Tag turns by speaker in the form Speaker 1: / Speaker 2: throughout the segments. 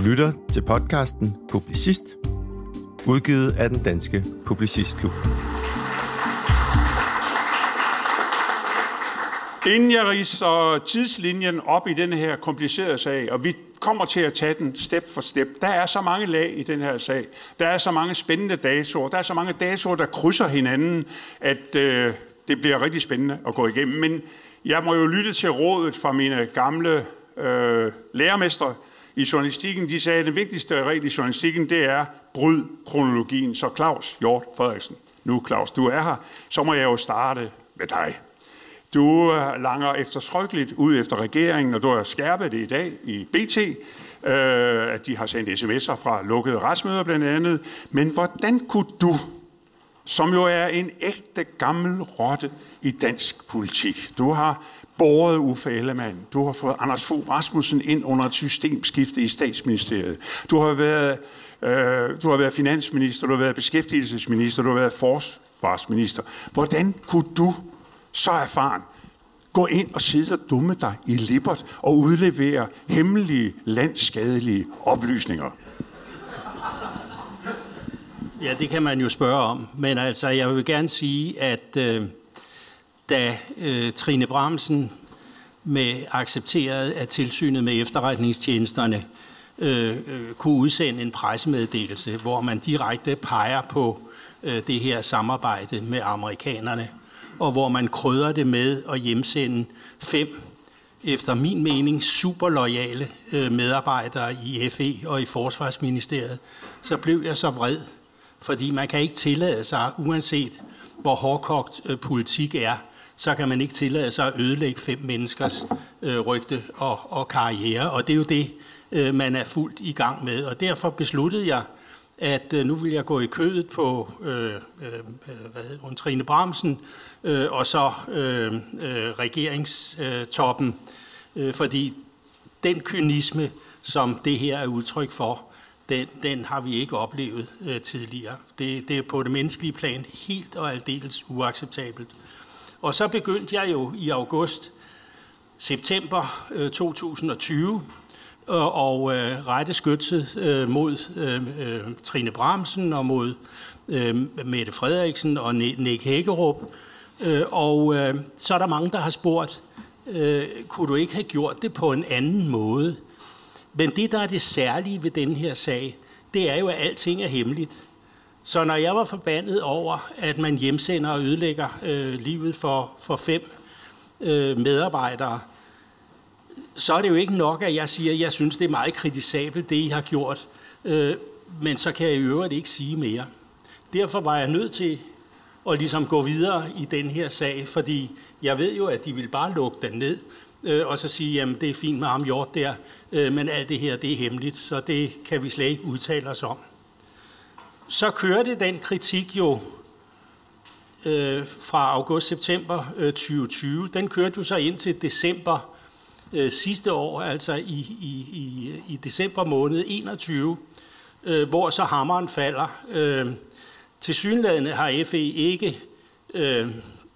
Speaker 1: Du lytter til podcasten Publicist, udgivet af den danske Publicistklub.
Speaker 2: Inden jeg riser tidslinjen op i den her komplicerede sag, og vi kommer til at tage den step for step. Der er så mange lag i den her sag. Der er så mange spændende datoer. Der er så mange datoer, der krydser hinanden, at øh, det bliver rigtig spændende at gå igennem. Men jeg må jo lytte til rådet fra mine gamle øh, lærermestre i journalistikken. De sagde, at den vigtigste regel i journalistikken, det er bryd kronologien. Så Claus Hjort Frederiksen, nu Claus, du er her, så må jeg jo starte med dig. Du langer eftertrykkeligt ud efter regeringen, og du har skærpet det i dag i BT, øh, at de har sendt sms'er fra lukkede retsmøder blandt andet. Men hvordan kunne du, som jo er en ægte gammel rotte i dansk politik, du har båret Uffe Ellemann, du har fået Anders Fogh Rasmussen ind under et systemskifte i statsministeriet, du har været, øh, du har været finansminister, du har været beskæftigelsesminister, du har været forsvarsminister. Hvordan kunne du så erfaren, gå ind og sidde og dumme dig i lippert og udlevere hemmelige, landskadelige oplysninger?
Speaker 3: Ja, det kan man jo spørge om. Men altså, jeg vil gerne sige, at øh, da øh, Trine Bramsen med accepteret af tilsynet med efterretningstjenesterne øh, øh, kunne udsende en pressemeddelelse, hvor man direkte peger på øh, det her samarbejde med amerikanerne, og hvor man krydder det med at hjemsende fem, efter min mening, super lojale øh, medarbejdere i FE og i Forsvarsministeriet, så blev jeg så vred, fordi man kan ikke tillade sig, uanset hvor hårdkogt øh, politik er, så kan man ikke tillade sig at ødelægge fem menneskers øh, rygte og, og karriere, og det er jo det, øh, man er fuldt i gang med. Og derfor besluttede jeg, at øh, nu vil jeg gå i kødet på øh, øh, hvad hedder hun, Trine Bramsen øh, og så øh, øh, regeringstoppen, øh, fordi den kynisme, som det her er udtryk for, den, den har vi ikke oplevet øh, tidligere. Det, det er på det menneskelige plan helt og aldeles uacceptabelt. Og så begyndte jeg jo i august, september øh, 2020 øh, og øh, rette skytset øh, mod øh, øh, Trine Bramsen og mod øh, Mette Frederiksen og Nick Hækkerup. Øh, og øh, så er der mange, der har spurgt, øh, kunne du ikke have gjort det på en anden måde? Men det, der er det særlige ved den her sag, det er jo, at alting er hemmeligt. Så når jeg var forbandet over, at man hjemsender og ødelægger øh, livet for, for fem øh, medarbejdere, så er det jo ikke nok, at jeg siger, at jeg synes, det er meget kritisabelt, det I har gjort. Øh, men så kan jeg i øvrigt ikke sige mere. Derfor var jeg nødt til at ligesom gå videre i den her sag, fordi jeg ved jo, at de vil bare lukke den ned, øh, og så sige, jamen det er fint med ham gjort der, øh, men alt det her, det er hemmeligt, så det kan vi slet ikke udtale os om. Så kørte den kritik jo øh, fra august-september øh, 2020, den kørte jo så ind til december øh, sidste år, altså i, i, i, i december måned 21, øh, hvor så hammeren falder. Øh, til synlædende har FE ikke, øh,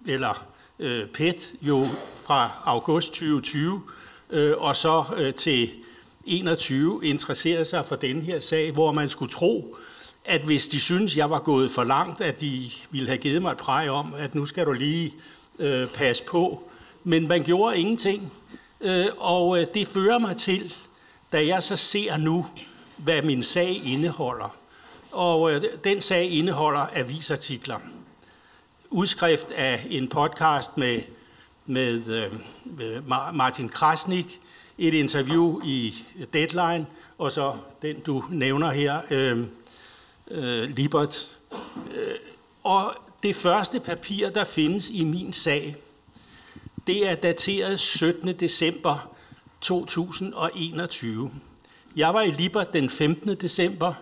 Speaker 3: eller øh, PET jo fra august 2020 øh, og så øh, til 21 interesseret sig for den her sag, hvor man skulle tro, at hvis de synes, jeg var gået for langt, at de ville have givet mig et præg om, at nu skal du lige øh, passe på. Men man gjorde ingenting. Øh, og øh, det fører mig til, da jeg så ser nu, hvad min sag indeholder. Og øh, den sag indeholder avisartikler. Udskrift af en podcast med, med øh, Martin Krasnik, et interview i Deadline, og så den, du nævner her, øh, øh, Libert. Øh, og det første papir, der findes i min sag, det er dateret 17. december 2021. Jeg var i Liber den 15. december.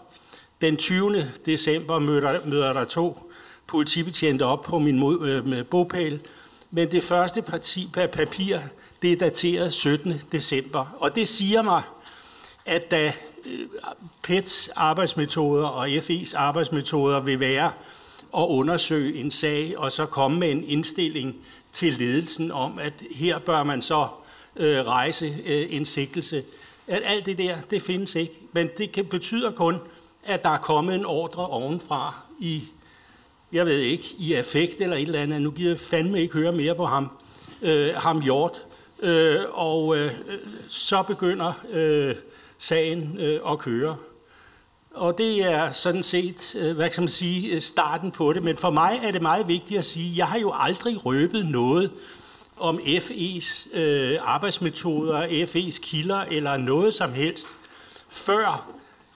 Speaker 3: Den 20. december møder, møder der to politibetjente op på min mod, øh, bogpæl. Men det første parti, papir, det er dateret 17. december. Og det siger mig, at da Øh, PETs arbejdsmetoder og FE's arbejdsmetoder vil være at undersøge en sag og så komme med en indstilling til ledelsen om, at her bør man så øh, rejse øh, en sigtelse, at alt det der, det findes ikke. Men det kan, betyder kun, at der er kommet en ordre ovenfra i, jeg ved ikke, i affekt eller et eller andet. Nu gider jeg fandme ikke høre mere på ham, øh, ham Hjort. Øh, og øh, så begynder øh, sagen øh, at køre. Og det er sådan set, øh, hvad kan man sige, øh, starten på det. Men for mig er det meget vigtigt at sige, at jeg har jo aldrig røbet noget om FE's øh, arbejdsmetoder, FE's kilder eller noget som helst, før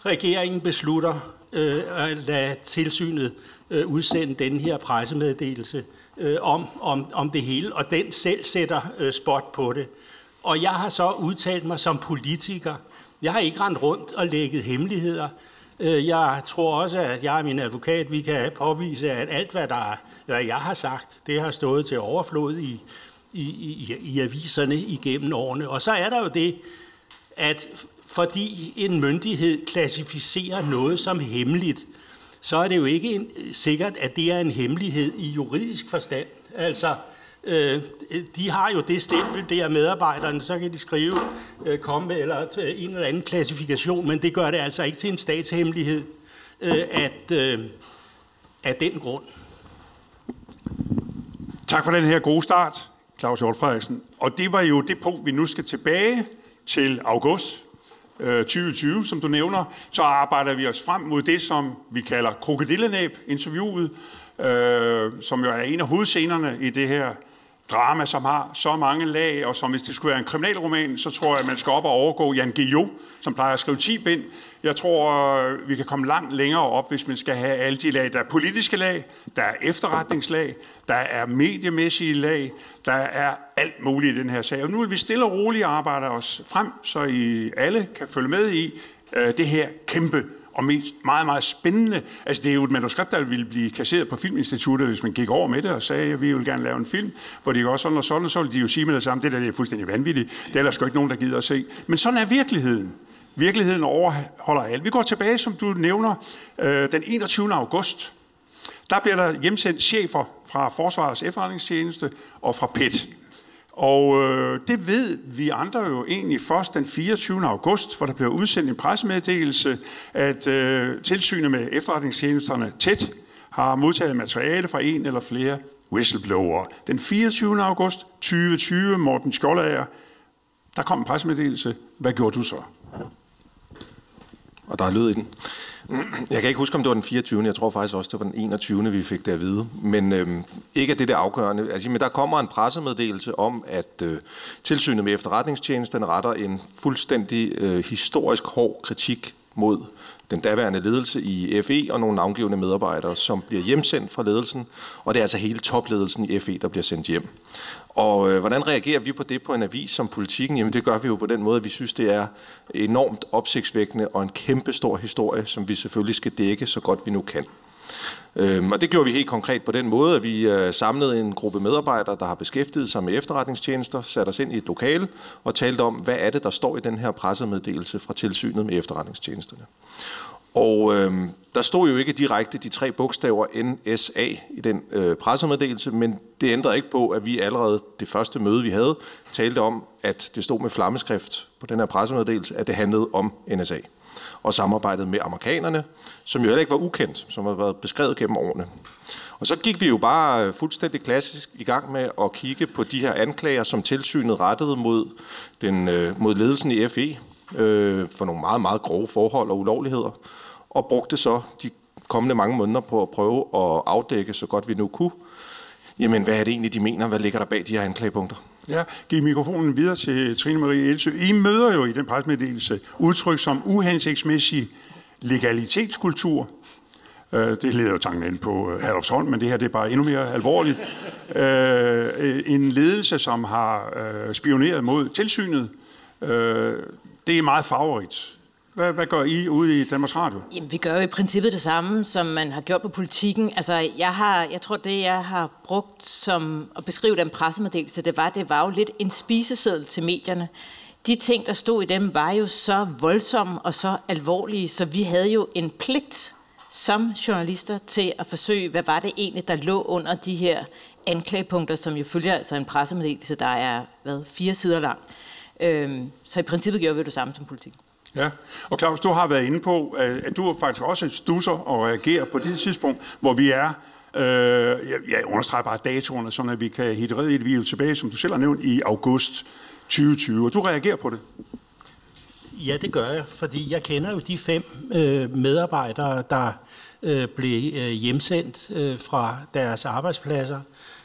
Speaker 3: regeringen beslutter øh, at lade tilsynet øh, udsende den her pressemeddelelse øh, om, om, om det hele, og den selv sætter øh, spot på det. Og jeg har så udtalt mig som politiker. Jeg har ikke rendt rundt og lægget hemmeligheder. Øh, jeg tror også, at jeg og min advokat, vi kan påvise, at alt, hvad, der, hvad jeg har sagt, det har stået til overflod i, i, i, i aviserne igennem årene. Og så er der jo det, at fordi en myndighed klassificerer noget som hemmeligt, så er det jo ikke en, sikkert, at det er en hemmelighed i juridisk forstand. Altså, øh, de har jo det stempel der medarbejderne, så kan de skrive, øh, komme med eller en eller anden klassifikation, men det gør det altså ikke til en statshemmelighed øh, at, øh, af den grund.
Speaker 2: Tak for den her gode start, Claus Hjort Frederiksen. Og det var jo det punkt, vi nu skal tilbage til august øh, 2020, som du nævner, så arbejder vi os frem mod det, som vi kalder krokodillenæb-interviewet, øh, som jo er en af hovedscenerne i det her drama, som har så mange lag, og som hvis det skulle være en kriminalroman, så tror jeg, at man skal op og overgå Jan Guillou, som plejer at skrive 10 bind. Jeg tror, øh, vi kan komme langt længere op, hvis man skal have alle de lag. Der er politiske lag, der er efterretningslag, der er mediemæssige lag, der er alt muligt i den her sag. Og nu vil vi stille og roligt arbejde os frem, så I alle kan følge med i øh, det her kæmpe og mest, meget, meget spændende. Altså, det er jo et manuskript, der ville blive kasseret på Filminstituttet, hvis man gik over med det og sagde, at vi vil gerne lave en film, hvor de går sådan og sådan, så ville de jo sige med det samme, det der det er fuldstændig vanvittigt. Det er sgu ikke nogen, der gider at se. Men sådan er virkeligheden. Virkeligheden overholder alt. Vi går tilbage, som du nævner, øh, den 21. august. Der bliver der hjemsendt chefer fra Forsvarets efterretningstjeneste og fra PET. Og øh, det ved vi andre jo egentlig først den 24. august, hvor der blev udsendt en pressemeddelelse, at øh, tilsynet med efterretningstjenesterne tæt har modtaget materiale fra en eller flere whistleblower. Den 24. august 2020, Morten Skjoldager, der kom en pressemeddelelse. Hvad gjorde du så?
Speaker 1: Og der er lyd i den. Jeg kan ikke huske, om det var den 24. Jeg tror faktisk også, det var den 21. vi fik det at vide. Men øhm, ikke at det det afgørende. Altså, men der kommer en pressemeddelelse om, at øh, tilsynet med efterretningstjenesten retter en fuldstændig øh, historisk hård kritik mod den daværende ledelse i FE og nogle navngivende medarbejdere, som bliver hjemsendt fra ledelsen, og det er altså hele topledelsen i FE, der bliver sendt hjem. Og øh, hvordan reagerer vi på det på en avis som politikken? Jamen det gør vi jo på den måde, at vi synes, det er enormt opsigtsvækkende og en kæmpe stor historie, som vi selvfølgelig skal dække så godt vi nu kan. Øhm, og det gjorde vi helt konkret på den måde, at vi øh, samlede en gruppe medarbejdere, der har beskæftiget sig med efterretningstjenester, satte os ind i et lokale og talte om, hvad er det, der står i den her pressemeddelelse fra tilsynet med efterretningstjenesterne. Og øh, der stod jo ikke direkte de tre bogstaver NSA i den øh, pressemeddelelse, men det ændrede ikke på, at vi allerede det første møde, vi havde, talte om, at det stod med flammeskrift på den her pressemeddelelse, at det handlede om NSA. Og samarbejdet med amerikanerne, som jo heller ikke var ukendt, som har været beskrevet gennem årene. Og så gik vi jo bare øh, fuldstændig klassisk i gang med at kigge på de her anklager, som tilsynet rettede mod, den, øh, mod ledelsen i FE øh, for nogle meget, meget grove forhold og ulovligheder og brugte så de kommende mange måneder på at prøve at afdække så godt vi nu kunne, jamen hvad er det egentlig, de mener, hvad ligger der bag de her anklagepunkter?
Speaker 2: Ja, giv mikrofonen videre til Trine Marie Elsø. I møder jo i den presmeddelelse udtryk som uhensigtsmæssig legalitetskultur. Øh, det leder jo tanken ind på øh, Herlufsholm, men det her det er bare endnu mere alvorligt. Øh, en ledelse, som har spioneret mod tilsynet, det er meget favorit. Hvad, hvad gør I ude i Danmarks Radio?
Speaker 4: Jamen, vi gør jo i princippet det samme, som man har gjort på politikken. Altså, jeg, har, jeg tror, det jeg har brugt som at beskrive den pressemeddelelse, det var, det var jo lidt en spiseseddel til medierne. De ting, der stod i dem, var jo så voldsomme og så alvorlige, så vi havde jo en pligt som journalister til at forsøge, hvad var det egentlig, der lå under de her anklagepunkter, som jo følger altså en pressemeddelelse, der er hvad, fire sider lang. Øhm, så i princippet gjorde vi det samme som politik.
Speaker 2: Ja, og Claus, du har været inde på, at du faktisk også stusser og reagerer på det tidspunkt, hvor vi er Øh, jeg, jeg understreger bare datoerne, så at vi kan hitte i det. Vi er jo tilbage, som du selv har nævnt, i august 2020, og du reagerer på det.
Speaker 3: Ja, det gør jeg, fordi jeg kender jo de fem øh, medarbejdere, der øh, blev øh, hjemsendt øh, fra deres arbejdspladser.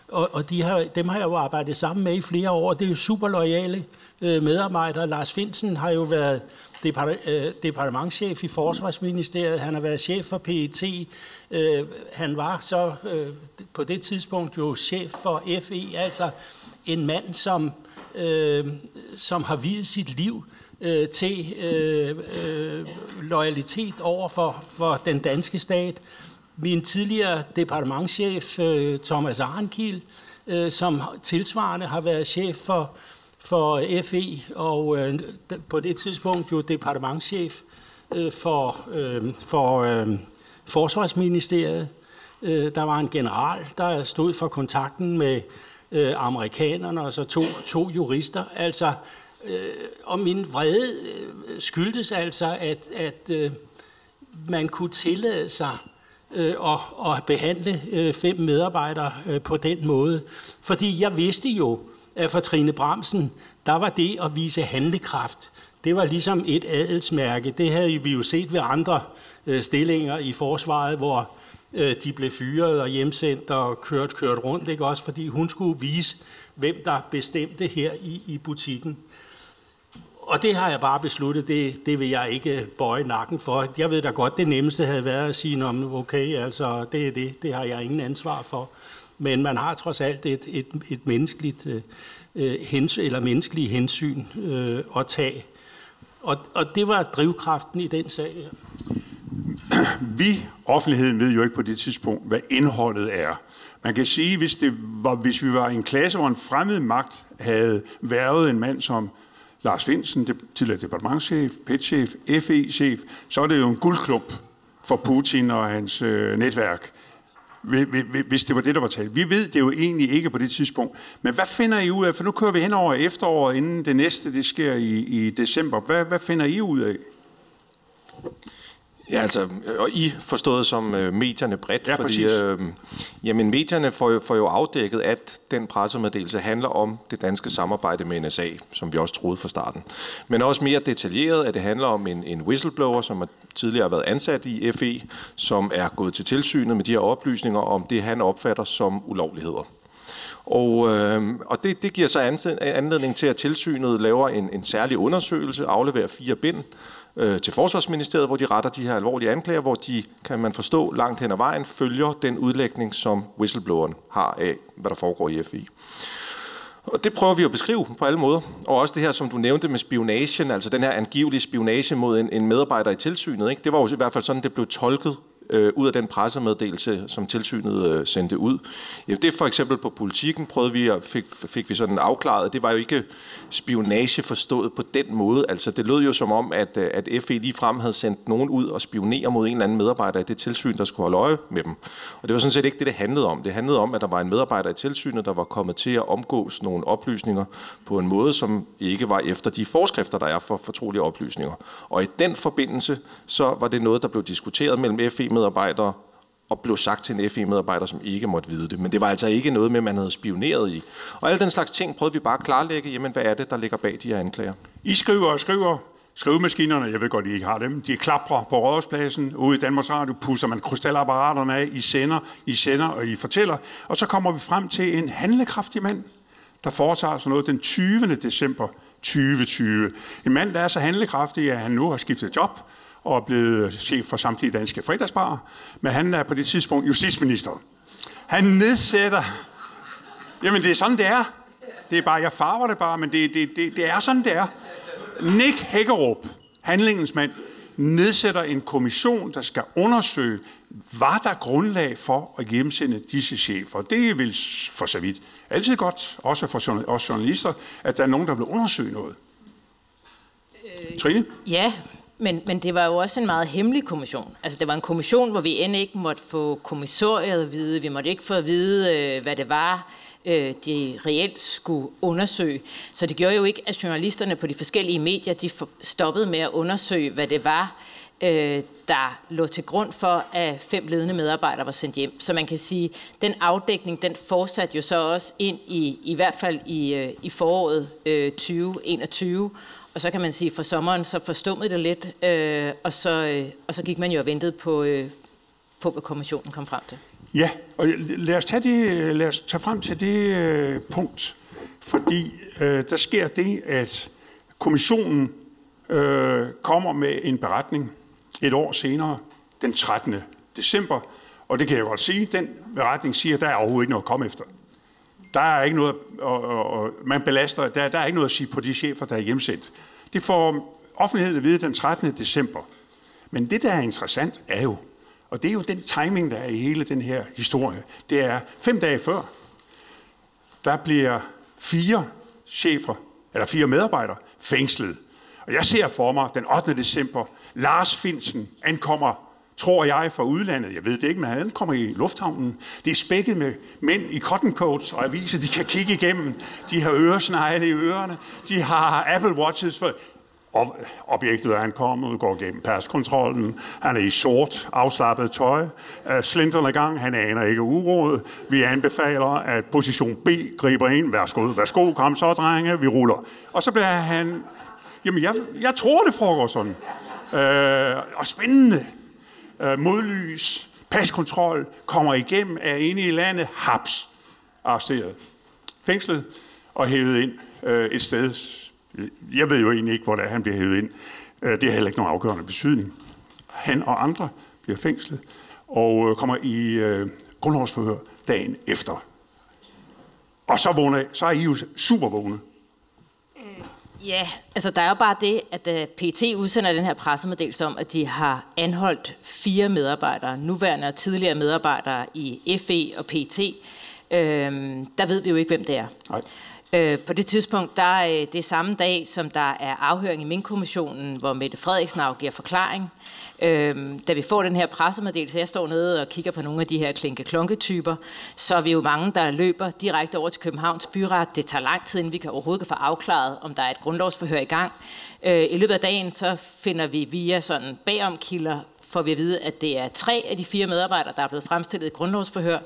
Speaker 3: Og, og de har, dem har jeg jo arbejdet sammen med i flere år. Det er jo super lojale øh, medarbejdere. Lars Finsen har jo været Øh, departementchef i Forsvarsministeriet. Han har været chef for PET. Øh, han var så øh, på det tidspunkt jo chef for FE, altså en mand, som, som har videt sit liv øh, til øh, øh, loyalitet over for, for den danske stat. Min tidligere departementchef, øh, Thomas Arnkiel, øh, som tilsvarende har været chef for, for øh, FE, og øh, på det tidspunkt jo departementschef øh, for, øh, for øh, Forsvarsministeriet. Øh, der var en general, der stod for kontakten med øh, amerikanerne, og så to, to jurister. Altså, øh, og min vrede øh, skyldtes altså, at, at øh, man kunne tillade sig øh, og, behandle øh, fem medarbejdere øh, på den måde. Fordi jeg vidste jo, at for Trine Bramsen, der var det at vise handlekraft. Det var ligesom et adelsmærke. Det havde vi jo set ved andre øh, stillinger i forsvaret, hvor øh, de blev fyret og hjemsendt og kørt, kørt rundt, ikke også? Fordi hun skulle vise, hvem der bestemte her i, i butikken. Og det har jeg bare besluttet, det, det vil jeg ikke bøje nakken for. Jeg ved da godt, det nemmeste havde været at sige, okay, altså det er det, det har jeg ingen ansvar for. Men man har trods alt et, et, et menneskeligt, øh, øh, hens, eller menneskelige hensyn øh, at tage. Og, og det var drivkraften i den sag.
Speaker 2: Vi, offentligheden, ved jo ikke på det tidspunkt, hvad indholdet er. Man kan sige, hvis, det var, hvis vi var i en klasse, hvor en fremmed magt havde været en mand som Lars Finsen, tidligere departementchef, petchef, FE-chef, så er det jo en guldklump for Putin og hans øh, netværk, hvis det var det, der var talt. Vi ved det jo egentlig ikke på det tidspunkt. Men hvad finder I ud af? For nu kører vi hen over efteråret, inden det næste det sker i, i december. Hvad, hvad finder I ud af?
Speaker 1: Ja, altså, og I forstået som øh, medierne bredt, ja, fordi øh, jamen, medierne får jo, får jo afdækket, at den pressemeddelelse handler om det danske samarbejde med NSA, som vi også troede fra starten. Men også mere detaljeret, at det handler om en, en whistleblower, som har tidligere været ansat i FE, som er gået til tilsynet med de her oplysninger om det, han opfatter som ulovligheder. Og, øh, og det, det giver så anledning til, at tilsynet laver en, en særlig undersøgelse, afleverer fire bind, øh, til Forsvarsministeriet, hvor de retter de her alvorlige anklager, hvor de, kan man forstå, langt hen ad vejen følger den udlægning, som whistlebloweren har af, hvad der foregår i FI. Og det prøver vi at beskrive på alle måder. Og også det her, som du nævnte med spionagen, altså den her angivelige spionage mod en, en medarbejder i tilsynet. Ikke? Det var jo i hvert fald sådan, det blev tolket øh, ud af den pressemeddelelse, som tilsynet øh, sendte ud. Ja, det er for eksempel på politikken, prøvede vi at fik, fik vi sådan afklaret. Det var jo ikke spionage forstået på den måde. Altså det lød jo som om, at, øh, at FE lige frem havde sendt nogen ud og spionere mod en eller anden medarbejder i det tilsyn, der skulle holde øje med dem. Og det var sådan set ikke det, det handlede om. Det handlede om, at der var en medarbejder i tilsynet, der var kommet til at omgås nogle oplysninger på en måde, som ikke var efter de forskrifter, der er for fortrolige oplysninger. Og i den forbindelse, så var det noget, der blev diskuteret mellem FE FE-medarbejdere og blev sagt til en FE-medarbejder, som ikke måtte vide det. Men det var altså ikke noget med, man havde spioneret i. Og alle den slags ting prøvede vi bare at klarlægge, jamen hvad er det, der ligger bag de her anklager.
Speaker 2: I skriver og skriver, skrivemaskinerne, jeg ved godt, I ikke har dem, de klapper på rådspladsen, ude i Danmarks Radio, pusser man krystalapparaterne af, I sender, I sender og I fortæller, og så kommer vi frem til en handlekraftig mand, der foretager sådan noget den 20. december 2020. En mand, der er så handlekraftig, at han nu har skiftet job, og er blevet chef for samtlige danske fredagsbarer, men han er på det tidspunkt justitsminister. Han nedsætter... Jamen, det er sådan, det er. Det er bare, jeg farver det bare, men det, det, det, det er sådan, det er. Nick Hækkerup, handlingens mand, nedsætter en kommission, der skal undersøge, var der grundlag for at hjemsende disse chefer. Det er vel for så vidt altid godt, også for os journalister, at der er nogen, der vil undersøge noget. Øh, Trine?
Speaker 4: Ja, men, men det var jo også en meget hemmelig kommission. Altså det var en kommission, hvor vi end ikke måtte få kommissoriet at vide. Vi måtte ikke få at vide, øh, hvad det var. øh, de reelt skulle undersøge. Så det gjorde jo ikke, at journalisterne på de forskellige medier de stoppede med at undersøge, hvad det var, øh, der lå til grund for, at fem ledende medarbejdere var sendt hjem. Så man kan sige, den afdækning, den fortsatte jo så også ind i, i hvert fald i, øh, i foråret øh, 2021. Og så kan man sige, for sommeren så forstummede det lidt, øh, og, så, øh, og så gik man jo og ventede på, øh, på, hvad kommissionen kom frem til.
Speaker 2: Ja, og lad os tage, det, øh, lad os tage frem til det øh, punkt, fordi øh, der sker det, at kommissionen øh, kommer med en beretning et år senere, den 13. december, og det kan jeg godt sige, den beretning siger, at der er overhovedet ikke noget at komme efter. Der er ikke noget, og, og, og man belaster, der, der er ikke noget at sige på de chefer, der er hjemsendt. Det får offentligheden at vide den 13. december. Men det, der er interessant, er jo, og det er jo den timing, der er i hele den her historie, det er fem dage før, der bliver fire chefer, eller fire medarbejdere, fængslet. Og jeg ser for mig den 8. december, Lars Finsen ankommer tror jeg, fra udlandet. Jeg ved det ikke, men han kommer i lufthavnen. Det er spækket med mænd i cotton coats og aviser, de kan kigge igennem. De har øresnegle i ørerne. De har Apple Watches. For og objektet er ankommet, går gennem paskontrollen. Han er i sort, afslappet tøj. Slinterne gang, han aner ikke uråd. Vi anbefaler, at position B griber ind. Værsgo, værsgo, kom så, drenge, vi ruller. Og så bliver han... Jamen, jeg, jeg tror, det foregår sådan. Øh, og spændende øh, modlys, paskontrol, kommer igennem, er inde i landet, haps, arresteret, fængslet og hævet ind øh, et sted. Jeg ved jo egentlig ikke, hvor det er, han bliver hævet ind. Øh, det har heller ikke nogen afgørende betydning. Han og andre bliver fængslet og øh, kommer i øh, grundlovsforhør dagen efter. Og så, vågner, så er I jo super vågne.
Speaker 4: Ja, altså der er jo bare det, at øh, uh, PT udsender den her pressemeddelelse om, at de har anholdt fire medarbejdere, nuværende og tidligere medarbejdere i FE og PT. Øhm, der ved vi jo ikke, hvem det er. Nej. Øh, på det tidspunkt, der er øh, det samme dag, som der er afhøring i Mink-kommissionen, hvor Mette Frederiksen afgiver forklaring. Øhm, da vi får den her pressemeddelelse, jeg står nede og kigger på nogle af de her klinke-klonke-typer, så er vi jo mange, der løber direkte over til Københavns Byret. Det tager lang tid, inden vi kan overhovedet kan få afklaret, om der er et grundlovsforhør i gang. Øh, I løbet af dagen, så finder vi via sådan bagomkilder, får vi at vide, at det er tre af de fire medarbejdere, der er blevet fremstillet i grundlovsforhør.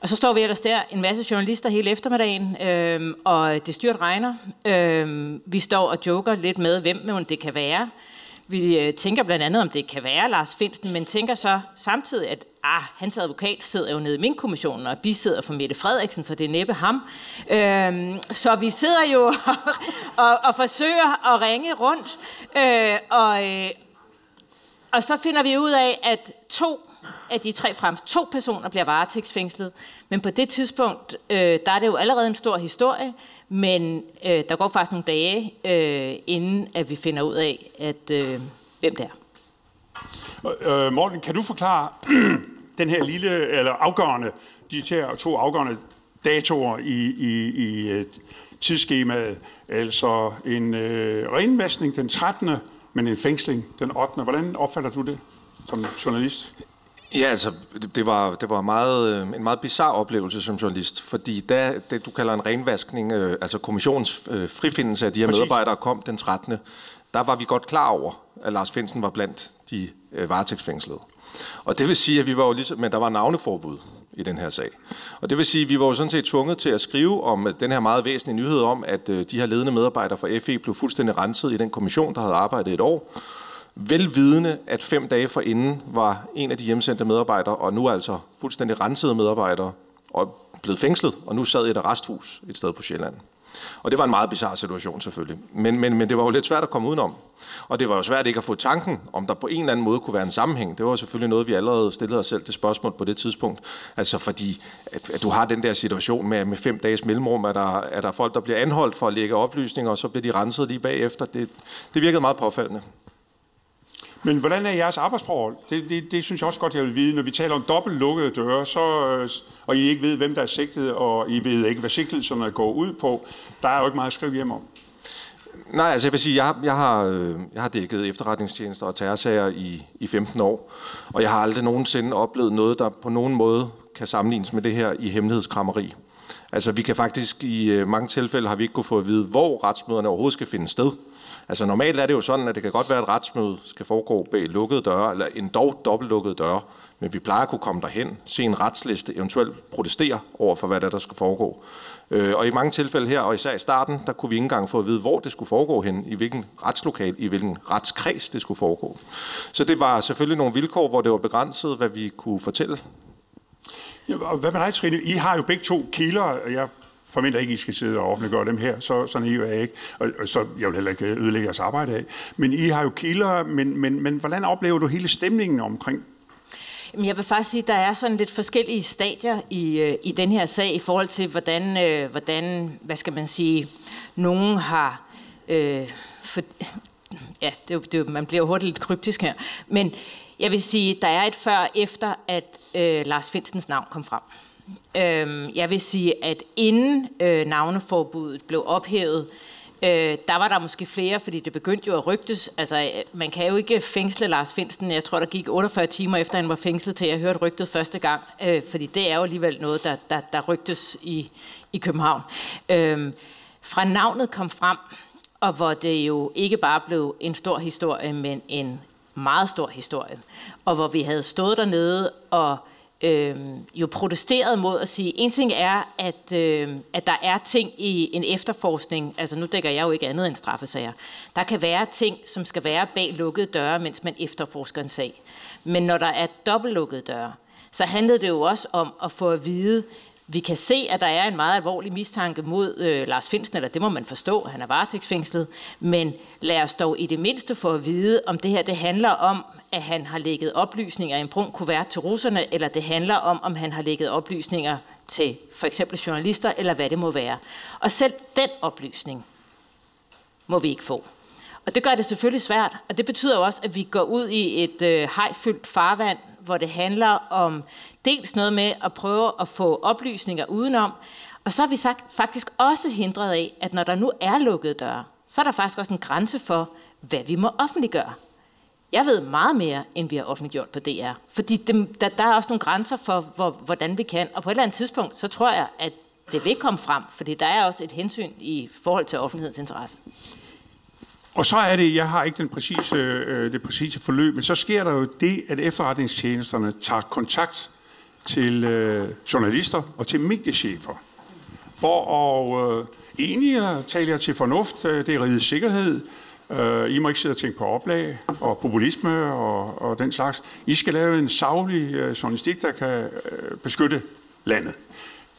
Speaker 4: Og så står vi ellers der, en masse journalister hele eftermiddagen, øh, og det styrt regner. Øh, vi står og joker lidt med, hvem det kan være. Vi øh, tænker blandt andet, om det kan være Lars Finsten, men tænker så samtidig, at ah, hans advokat sidder jo nede i min kommissionen, og bisidder for Mette Frederiksen, så det er næppe ham. Øhm, så vi sidder jo og, og, og forsøger at ringe rundt, øh, og, øh, og så finder vi ud af, at to af de tre frem, to personer bliver varetægtsfængslet. Men på det tidspunkt, øh, der er det jo allerede en stor historie, men øh, der går faktisk nogle dage, øh, inden at vi finder ud af, at øh, hvem det er.
Speaker 2: Øh, Morten, kan du forklare den her lille, eller afgørende, de her to afgørende datoer i, i, i øh, tidsskemaet, altså en øh, renvaskning den 13., men en fængsling den 8. Hvordan opfatter du det som journalist?
Speaker 1: Ja, altså, det, var, det var meget, øh, en meget bizarre oplevelse som journalist, fordi da det, du kalder en renvaskning, øh, altså kommissionens øh, frifindelse af de her Præcis. medarbejdere kom den 13., der var vi godt klar over, at Lars Finsen var blandt de øh, varetægtsfængslede. Og det vil sige, at vi var jo ligesom, men der var navneforbud i den her sag. Og det vil sige, at vi var jo sådan set tvunget til at skrive om øh, den her meget væsentlige nyhed om, at øh, de her ledende medarbejdere fra FE blev fuldstændig renset i den kommission, der havde arbejdet et år, velvidende, at fem dage forinden var en af de hjemsendte medarbejdere, og nu altså fuldstændig rensede medarbejdere, og blevet fængslet, og nu sad i et arresthus et sted på Sjælland. Og det var en meget bizarre situation selvfølgelig. Men, men, men det var jo lidt svært at komme udenom. Og det var jo svært ikke at få tanken, om der på en eller anden måde kunne være en sammenhæng. Det var selvfølgelig noget, vi allerede stillede os selv til spørgsmål på det tidspunkt. Altså fordi, at, at du har den der situation med, med fem dages mellemrum, at der, at der er folk, der bliver anholdt for at lægge oplysninger, og så bliver de renset lige bagefter. Det, det virkede meget påfaldende.
Speaker 2: Men hvordan er jeres arbejdsforhold? Det, det, det synes jeg også godt, jeg vil vide. Når vi taler om dobbelt lukkede døre, så, øh, og I ikke ved, hvem der er sigtet, og I ved ikke, hvad sigtelserne går ud på, der er jo ikke meget at skrive hjem om.
Speaker 1: Nej, altså jeg vil sige, jeg jeg har, øh, jeg har dækket efterretningstjenester og terrorsager i, i 15 år, og jeg har aldrig nogensinde oplevet noget, der på nogen måde kan sammenlignes med det her i hemmelighedskrammeri. Altså vi kan faktisk i øh, mange tilfælde har vi ikke kunne få at vide, hvor retsmøderne overhovedet skal finde sted. Altså normalt er det jo sådan, at det kan godt være, at retsmøde skal foregå bag lukkede døre, eller en dobbeltlukkede døre, men vi plejer at kunne komme derhen, se en retsliste, eventuelt protestere over for, hvad der, der skal foregå. Øh, og i mange tilfælde her, og især i starten, der kunne vi ikke engang få at vide, hvor det skulle foregå hen, i hvilken retslokal, i hvilken retskreds det skulle foregå. Så det var selvfølgelig nogle vilkår, hvor det var begrænset, hvad vi kunne fortælle.
Speaker 2: Ja, og hvad med dig, Trine? I har jo begge to kilder, og jeg forventer ikke, I skal sidde og offentliggøre dem her, så, så naiv er jeg ikke, og, og så jeg vil heller ikke ødelægge jeres arbejde af. Men I har jo kilder, men, men, men hvordan oplever du hele stemningen omkring
Speaker 4: jeg vil faktisk sige, at der er sådan lidt forskellige stadier i, øh, i den her sag i forhold til, hvordan, øh, hvordan hvad skal man sige, nogen har... Øh, for, ja, det, det, man bliver hurtigt lidt kryptisk her. Men jeg vil sige, der er et før efter, at øh, Lars Finstens navn kom frem. Øh, jeg vil sige, at inden øh, navneforbuddet blev ophævet, Øh, der var der måske flere, fordi det begyndte jo at rygtes. Altså, øh, man kan jo ikke fængsle Lars Finsten. Jeg tror, der gik 48 timer efter, han var fængslet, til jeg hørte rygtet første gang. Øh, fordi det er jo alligevel noget, der, der, der rygtes i, i København. Øh, fra navnet kom frem, og hvor det jo ikke bare blev en stor historie, men en meget stor historie. Og hvor vi havde stået dernede og øh, jo protesteret mod at sige, en ting er, at, øh, at der er ting i en efterforskning, altså nu dækker jeg jo ikke andet end straffesager, der kan være ting, som skal være bag lukkede døre, mens man efterforsker en sag. Men når der er dobbeltlukkede døre, så handlede det jo også om at få at vide, vi kan se, at der er en meget alvorlig mistanke mod øh, Lars Finsen, eller det må man forstå, han er varetægtsfængslet, men lad os dog i det mindste få at vide, om det her det handler om, at han har lægget oplysninger i en brun kuvert til russerne, eller det handler om, om han har lægget oplysninger til for eksempel journalister, eller hvad det må være. Og selv den oplysning må vi ikke få. Og det gør det selvfølgelig svært, og det betyder også, at vi går ud i et øh, hejfyldt farvand, hvor det handler om dels noget med at prøve at få oplysninger udenom, og så har vi sagt, faktisk også hindret af, at når der nu er lukkede døre, så er der faktisk også en grænse for, hvad vi må offentliggøre. Jeg ved meget mere, end vi har offentliggjort på DR. Fordi dem, der, der er også nogle grænser for, hvor, hvordan vi kan. Og på et eller andet tidspunkt, så tror jeg, at det vil komme frem. Fordi der er også et hensyn i forhold til offentlighedens interesse.
Speaker 2: Og så er det, jeg har ikke den præcise, øh, det præcise forløb, men så sker der jo det, at efterretningstjenesterne tager kontakt til øh, journalister og til mediechefer for at øh, enige tale jer til fornuft, øh, det er rigets sikkerhed, øh, I må ikke sidde og tænke på oplag og populisme og, og den slags. I skal lave en savlig øh, journalistik, der kan øh, beskytte landet.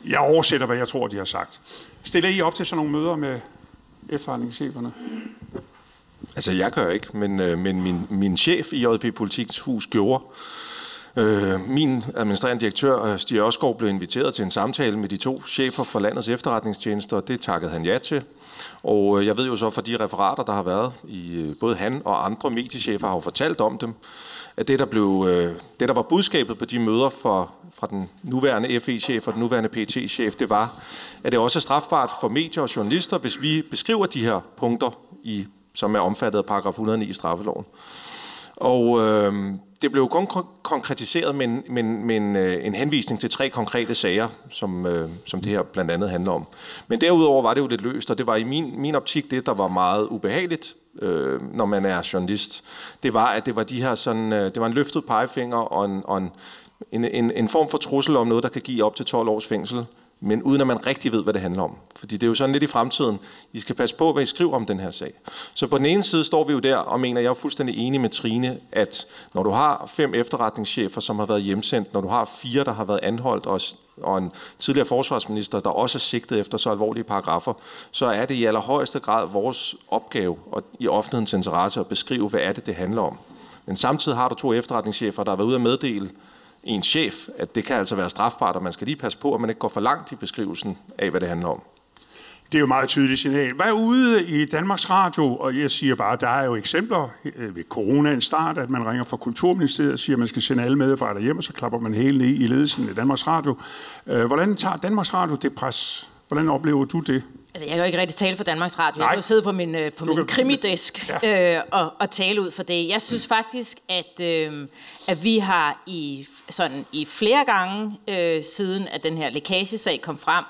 Speaker 2: Jeg oversætter, hvad jeg tror, de har sagt. Stiller I op til sådan nogle møder med efterretningscheferne?
Speaker 1: Altså, jeg gør ikke, men, øh, men min, min chef i JP Politikens Hus gjorde. Øh, min administrerende direktør, øh, Stig Ørskov, blev inviteret til en samtale med de to chefer for landets efterretningstjenester, og det takkede han ja til. Og øh, jeg ved jo så fra de referater, der har været, i øh, både han og andre mediechefer har jo fortalt om dem, at det, der, blev, øh, det, der var budskabet på de møder for, fra den nuværende FE-chef og den nuværende PT-chef, det var, at det også er strafbart for medier og journalister, hvis vi beskriver de her punkter, i, som er omfattet af paragraf 109 i straffeloven. Og øh, det blev kun konkretiseret med, med, med en, øh, en henvisning til tre konkrete sager, som, øh, som det her blandt andet handler om. Men derudover var det jo lidt løst, og det var i min, min optik det, der var meget ubehageligt, øh, når man er journalist. Det var, at det var de her sådan, øh, det var en løftet pegefinger og en, og en, en, en, en form for trussel om noget, der kan give op til 12 års fængsel men uden at man rigtig ved, hvad det handler om. Fordi det er jo sådan lidt i fremtiden. I skal passe på, hvad I skriver om den her sag. Så på den ene side står vi jo der og mener, jeg er fuldstændig enig med Trine, at når du har fem efterretningschefer, som har været hjemsendt, når du har fire, der har været anholdt, og, og en tidligere forsvarsminister, der også er sigtet efter så alvorlige paragrafer, så er det i allerhøjeste grad vores opgave og i offentlighedens interesse at beskrive, hvad er det, det handler om. Men samtidig har du to efterretningschefer, der har været ude at meddele, en chef, at det kan altså være strafbart, og man skal lige passe på, at man ikke går for langt i beskrivelsen af, hvad det handler om.
Speaker 2: Det er jo meget tydeligt signal. Hvad er ude i Danmarks Radio, og jeg siger bare, der er jo eksempler øh, ved coronaens start, at man ringer fra Kulturministeriet og siger, at man skal sende alle medarbejdere hjem, og så klapper man hele ned i ledelsen i Danmarks Radio. Øh, hvordan tager Danmarks Radio det pres? Hvordan oplever du det?
Speaker 4: Altså, jeg kan jo ikke rigtig tale for Danmarks Radio. Nej. Jeg kan jo sidde på min, øh, på min kan... krimidisk ja. øh, og, og tale ud for det. Jeg synes faktisk, at, øh, at vi har i, sådan, i flere gange øh, siden, at den her lækagesag kom frem,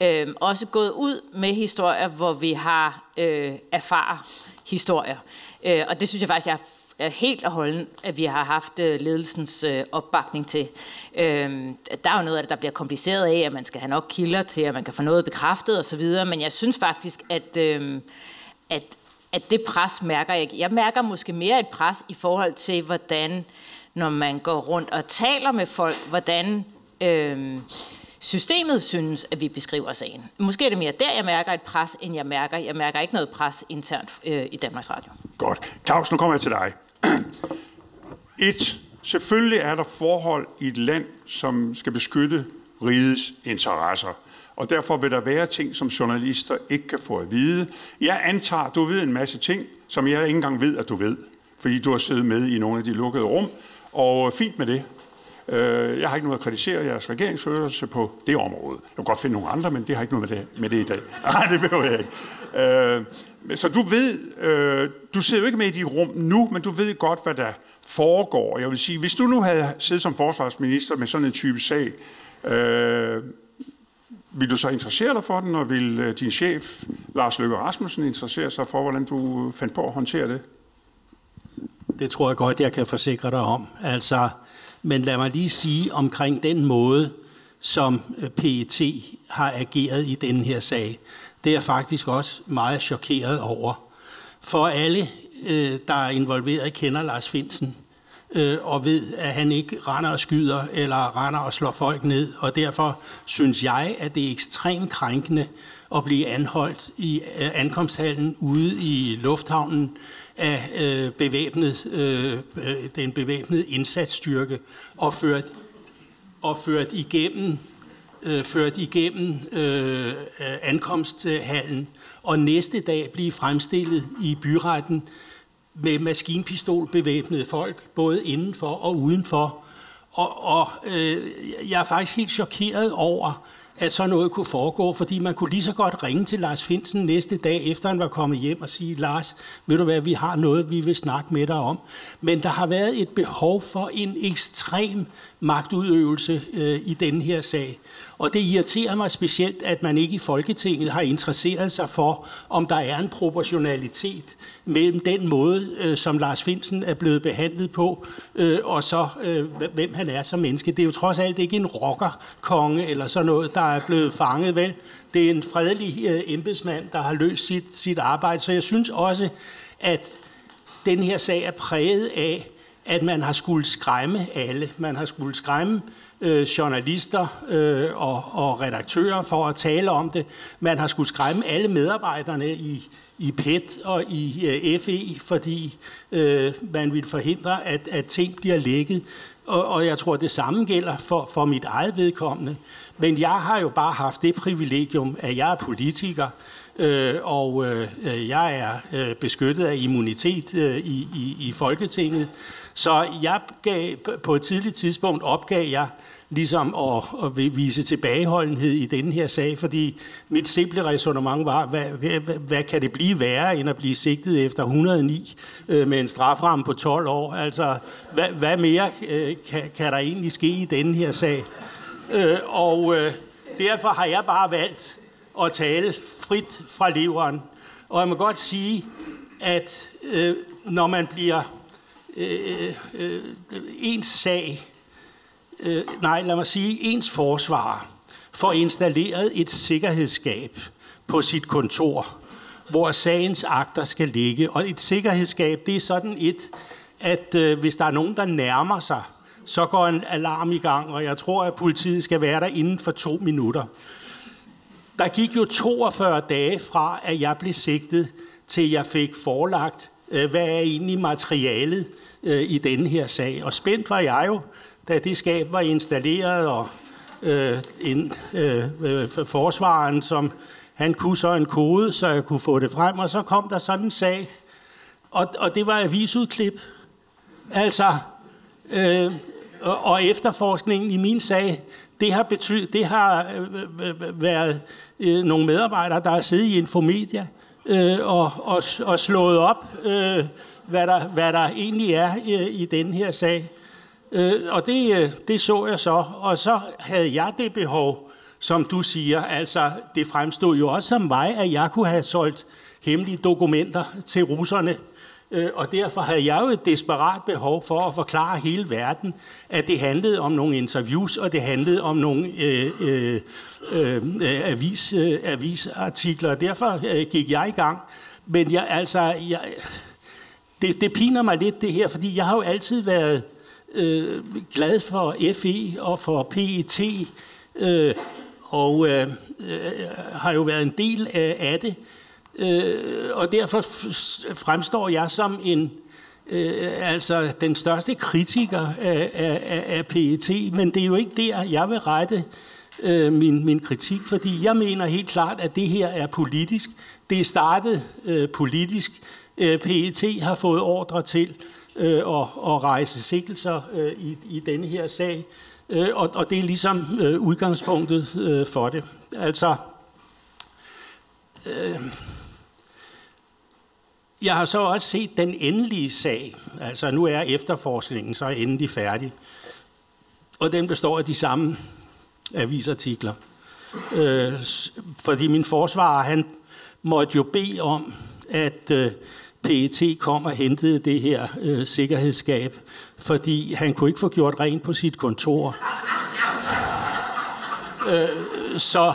Speaker 4: Øh, også gået ud med historier, hvor vi har øh, erfaret historier. Øh, og det synes jeg faktisk, jeg er helt og holden, at vi har haft øh, ledelsens øh, opbakning til. Øh, der er jo noget af det, der bliver kompliceret af, at man skal have nok kilder til, at man kan få noget bekræftet osv., men jeg synes faktisk, at, øh, at, at det pres mærker jeg Jeg mærker måske mere et pres i forhold til, hvordan, når man går rundt og taler med folk, hvordan... Øh, systemet synes, at vi beskriver sagen. Måske er det mere der, jeg mærker et pres, end jeg mærker. Jeg mærker ikke noget pres internt øh, i Danmarks Radio.
Speaker 2: Godt. Claus, nu kommer jeg til dig. Et. Selvfølgelig er der forhold i et land, som skal beskytte rigets interesser. Og derfor vil der være ting, som journalister ikke kan få at vide. Jeg antager, du ved en masse ting, som jeg ikke engang ved, at du ved. Fordi du har siddet med i nogle af de lukkede rum. Og fint med det. Øh, jeg har ikke noget at kritisere jeres regeringsførelse på det område. Jeg kan godt finde nogle andre, men det har ikke noget med det, med det i dag. Nej, det behøver jeg ikke. Øh, så du ved, øh, du sidder jo ikke med i de rum nu, men du ved godt, hvad der foregår. Jeg vil sige, hvis du nu havde siddet som forsvarsminister med sådan en type sag, øh, vil du så interessere dig for den, og vil øh, din chef, Lars Løkke Rasmussen, interessere sig for, hvordan du fandt på at håndtere det?
Speaker 3: Det tror jeg godt, jeg kan forsikre dig om. Altså, men lad mig lige sige omkring den måde, som øh, PET har ageret i den her sag. Det er jeg faktisk også meget chokeret over. For alle, øh, der er involveret, kender Lars Finsen øh, og ved, at han ikke render og skyder eller render og slår folk ned. Og derfor synes jeg, at det er ekstremt krænkende at blive anholdt i ankomsthallen ude i lufthavnen af øh, bevæbnet, øh, den bevæbnede indsatsstyrke og ført, og ført igennem, øh, ført igennem øh, ankomsthallen og næste dag blive fremstillet i byretten med maskinpistol bevæbnede folk, både indenfor og udenfor. Og, og øh, jeg er faktisk helt chokeret over, at sådan noget kunne foregå, fordi man kunne lige så godt ringe til Lars Finsen næste dag, efter han var kommet hjem og sige, Lars, ved du hvad, vi har noget, vi vil snakke med dig om. Men der har været et behov for en ekstrem magtudøvelse øh, i denne her sag. Og det irriterer mig specielt, at man ikke i Folketinget har interesseret sig for, om der er en proportionalitet mellem den måde, øh, som Lars Finsen er blevet behandlet på, øh, og så øh, hvem han er som menneske. Det er jo trods alt ikke en rockerkonge eller sådan noget, der er blevet fanget, vel? Det er en fredelig øh, embedsmand, der har løst sit, sit arbejde. Så jeg synes også, at den her sag er præget af, at man har skulle skræmme alle. Man har skulle skræmme øh, Øh, journalister øh, og, og redaktører for at tale om det. Man har skulle skræmme alle medarbejderne i, i PET og i øh, FE, fordi øh, man vil forhindre, at, at ting bliver lækket. Og, og jeg tror, det samme gælder for, for mit eget vedkommende. Men jeg har jo bare haft det privilegium, at jeg er politiker, øh, og øh, jeg er øh, beskyttet af immunitet øh, i, i, i Folketinget. Så jeg gav, på et tidligt tidspunkt opgav jeg ligesom at, at vise tilbageholdenhed i denne her sag, fordi mit simple resonemang var, hvad, hvad, hvad kan det blive værre, end at blive sigtet efter 109 øh, med en straframme på 12 år? Altså, hvad, hvad mere øh, kan, kan der egentlig ske i denne her sag? Øh, og øh, derfor har jeg bare valgt at tale frit fra leveren. Og jeg må godt sige, at øh, når man bliver øh, øh, øh, øh, øh ens sag, øh, nej, lad mig sige, ens forsvar får installeret et sikkerhedsskab på sit kontor, hvor sagens akter skal ligge. Og et sikkerhedsskab, det er sådan et, at øh, hvis der er nogen, der nærmer sig, så går en alarm i gang, og jeg tror, at politiet skal være der inden for to minutter. Der gik jo 42 dage fra, at jeg blev sigtet, til jeg fik forelagt, Øh, hvad er egentlig materialet øh, i denne her sag. Og spændt var jeg jo, da det skab var installeret, og øh, en, øh, øh forsvaren, som han kunne så en kode, så jeg kunne få det frem, og så kom der sådan en sag, og, og det var avisudklip. Altså, øh, og, og efterforskningen i min sag, det har, betyd, det har øh, øh, været øh, nogle medarbejdere, der har siddet i Infomedia øh, øh, og, og, og slået op, øh, hvad, der, hvad der egentlig er øh, i den her sag. Øh, og det, øh, det så jeg så, og så havde jeg det behov som du siger. Altså, det fremstod jo også som mig, at jeg kunne have solgt hemmelige dokumenter til russerne. Øh, og derfor havde jeg jo et desperat behov for at forklare hele verden, at det handlede om nogle interviews, og det handlede om nogle øh, øh, øh, øh avis, øh, avisartikler. Derfor øh, gik jeg i gang. Men jeg, altså, jeg, det, det piner mig lidt det her, fordi jeg har jo altid været øh, glad for FE og for PET, øh, og øh, øh, har jo været en del af, af det. Øh, og derfor fremstår jeg som en øh, altså den største kritiker af, af, af PET, men det er jo ikke der, jeg vil rette øh, min, min kritik, fordi jeg mener helt klart, at det her er politisk. Det er startet øh, politisk. Øh, PET har fået ordre til øh, at, at rejse sikkelser øh, i, i denne her sag, øh, og, og det er ligesom øh, udgangspunktet øh, for det. Altså, øh, jeg har så også set den endelige sag. Altså, nu er efterforskningen så endelig færdig. Og den består af de samme avisartikler. Øh, fordi min forsvarer, han måtte jo bede om, at øh, PET kom og hentede det her øh, sikkerhedsskab, fordi han kunne ikke få gjort rent på sit kontor. øh, så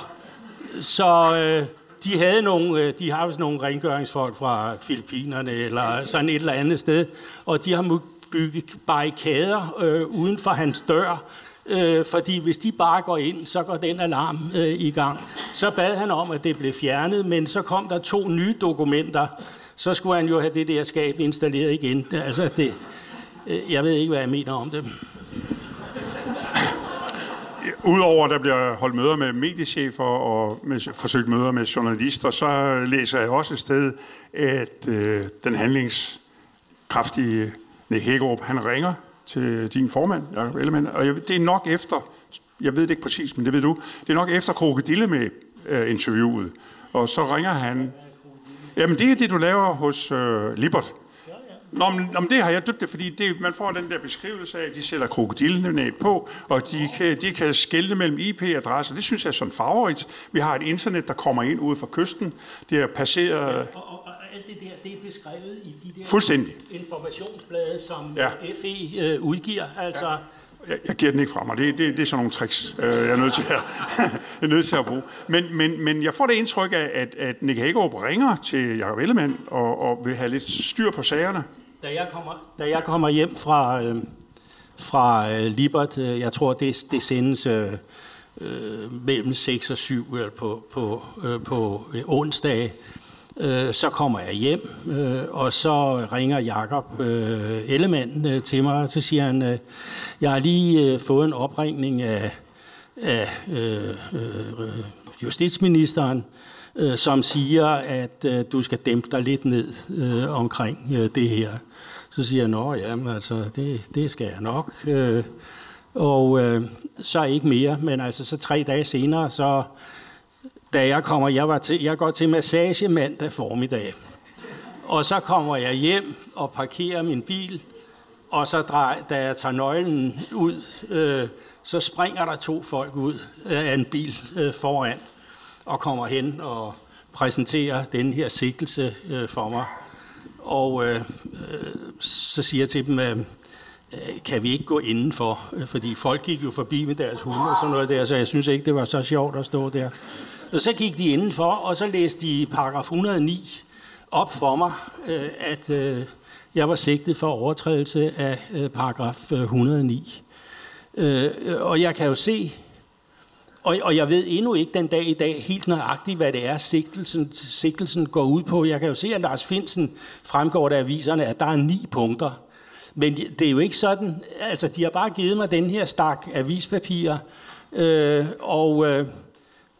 Speaker 3: så øh, de havde nogle, øh, de har vist nogle rengøringsfolk fra Filippinerne eller sådan et eller andet sted, og de har bygget barrikader øh, uden for hans dør, øh, fordi hvis de bare går ind, så går den alarm øh, i gang. Så bad han om, at det blev fjernet, men så kom der to nye dokumenter, så skulle han jo have det der skab installeret igen. Altså det, øh, jeg ved ikke, hvad jeg mener om det.
Speaker 2: Udover at der bliver holdt møder med mediechefer og med, forsøgt møder med journalister, så læser jeg også et sted, at øh, den handlingskraftige Nick Hækkerup, han ringer til din formand, Jacob Ellemann, og jeg, det er nok efter, jeg ved det ikke præcis, men det ved du, det er nok efter krokodille med øh, interviewet, og så ringer han, jamen det er det, du laver hos øh, Libert, Nå, men, nå, men det har jeg døbt det, fordi det, man får den der beskrivelse af, at de sætter krokodillenæb på, og de kan, de kan skelne mellem IP-adresser. Det synes jeg er sådan favorit. Vi har et internet, der kommer ind ude fra kysten. Det er passeret... Ja,
Speaker 3: og, og, og alt det der, det er beskrevet i de der
Speaker 2: Fuldstændig.
Speaker 3: informationsblade, som ja. FE øh, udgiver. Altså, ja
Speaker 2: jeg, jeg giver den ikke fra mig. Det, det, det er sådan nogle tricks, øh, jeg er nødt til at, jeg er nødt til at bruge. Men, men, men jeg får det indtryk af, at, at Nick Hagerup ringer til Jacob Ellemann og, og vil have lidt styr på sagerne.
Speaker 3: Da jeg kommer, da jeg kommer hjem fra, øh, fra øh, Libert, øh, jeg tror, det, det sendes øh, øh, mellem 6 og 7 øh, på, på, øh, på øh, onsdag, Øh, så kommer jeg hjem, øh, og så ringer Jakob øh, Ellemann øh, til mig, og så siger han, øh, jeg har lige øh, fået en opringning af, af øh, øh, justitsministeren, øh, som siger, at øh, du skal dæmpe dig lidt ned øh, omkring øh, det her. Så siger jeg, nå ja, altså, det, det skal jeg nok. Øh, og øh, så ikke mere, men altså så tre dage senere, så da jeg kommer, jeg, var til, jeg går til massage mandag formiddag. Og så kommer jeg hjem og parkerer min bil, og så drej, da jeg tager nøglen ud, øh, så springer der to folk ud af en bil øh, foran og kommer hen og præsenterer den her sikkelse øh, for mig. Og øh, øh, så siger jeg til dem, øh, øh kan vi ikke gå indenfor? Øh, fordi folk gik jo forbi med deres hunde og sådan noget der, så jeg synes ikke, det var så sjovt at stå der. Og så gik de indenfor, og så læste de paragraf 109 op for mig, øh, at øh, jeg var sigtet for overtrædelse af øh, paragraf øh, 109. Og jeg kan jo se, og, og jeg ved endnu ikke den dag i dag helt nøjagtigt, hvad det er, sigtelsen, sigtelsen går ud på. Jeg kan jo se, at Lars Finsen fremgår der aviserne, at der er ni punkter. Men det er jo ikke sådan, altså de har bare givet mig den her stak avispapirer, øh, og, øh,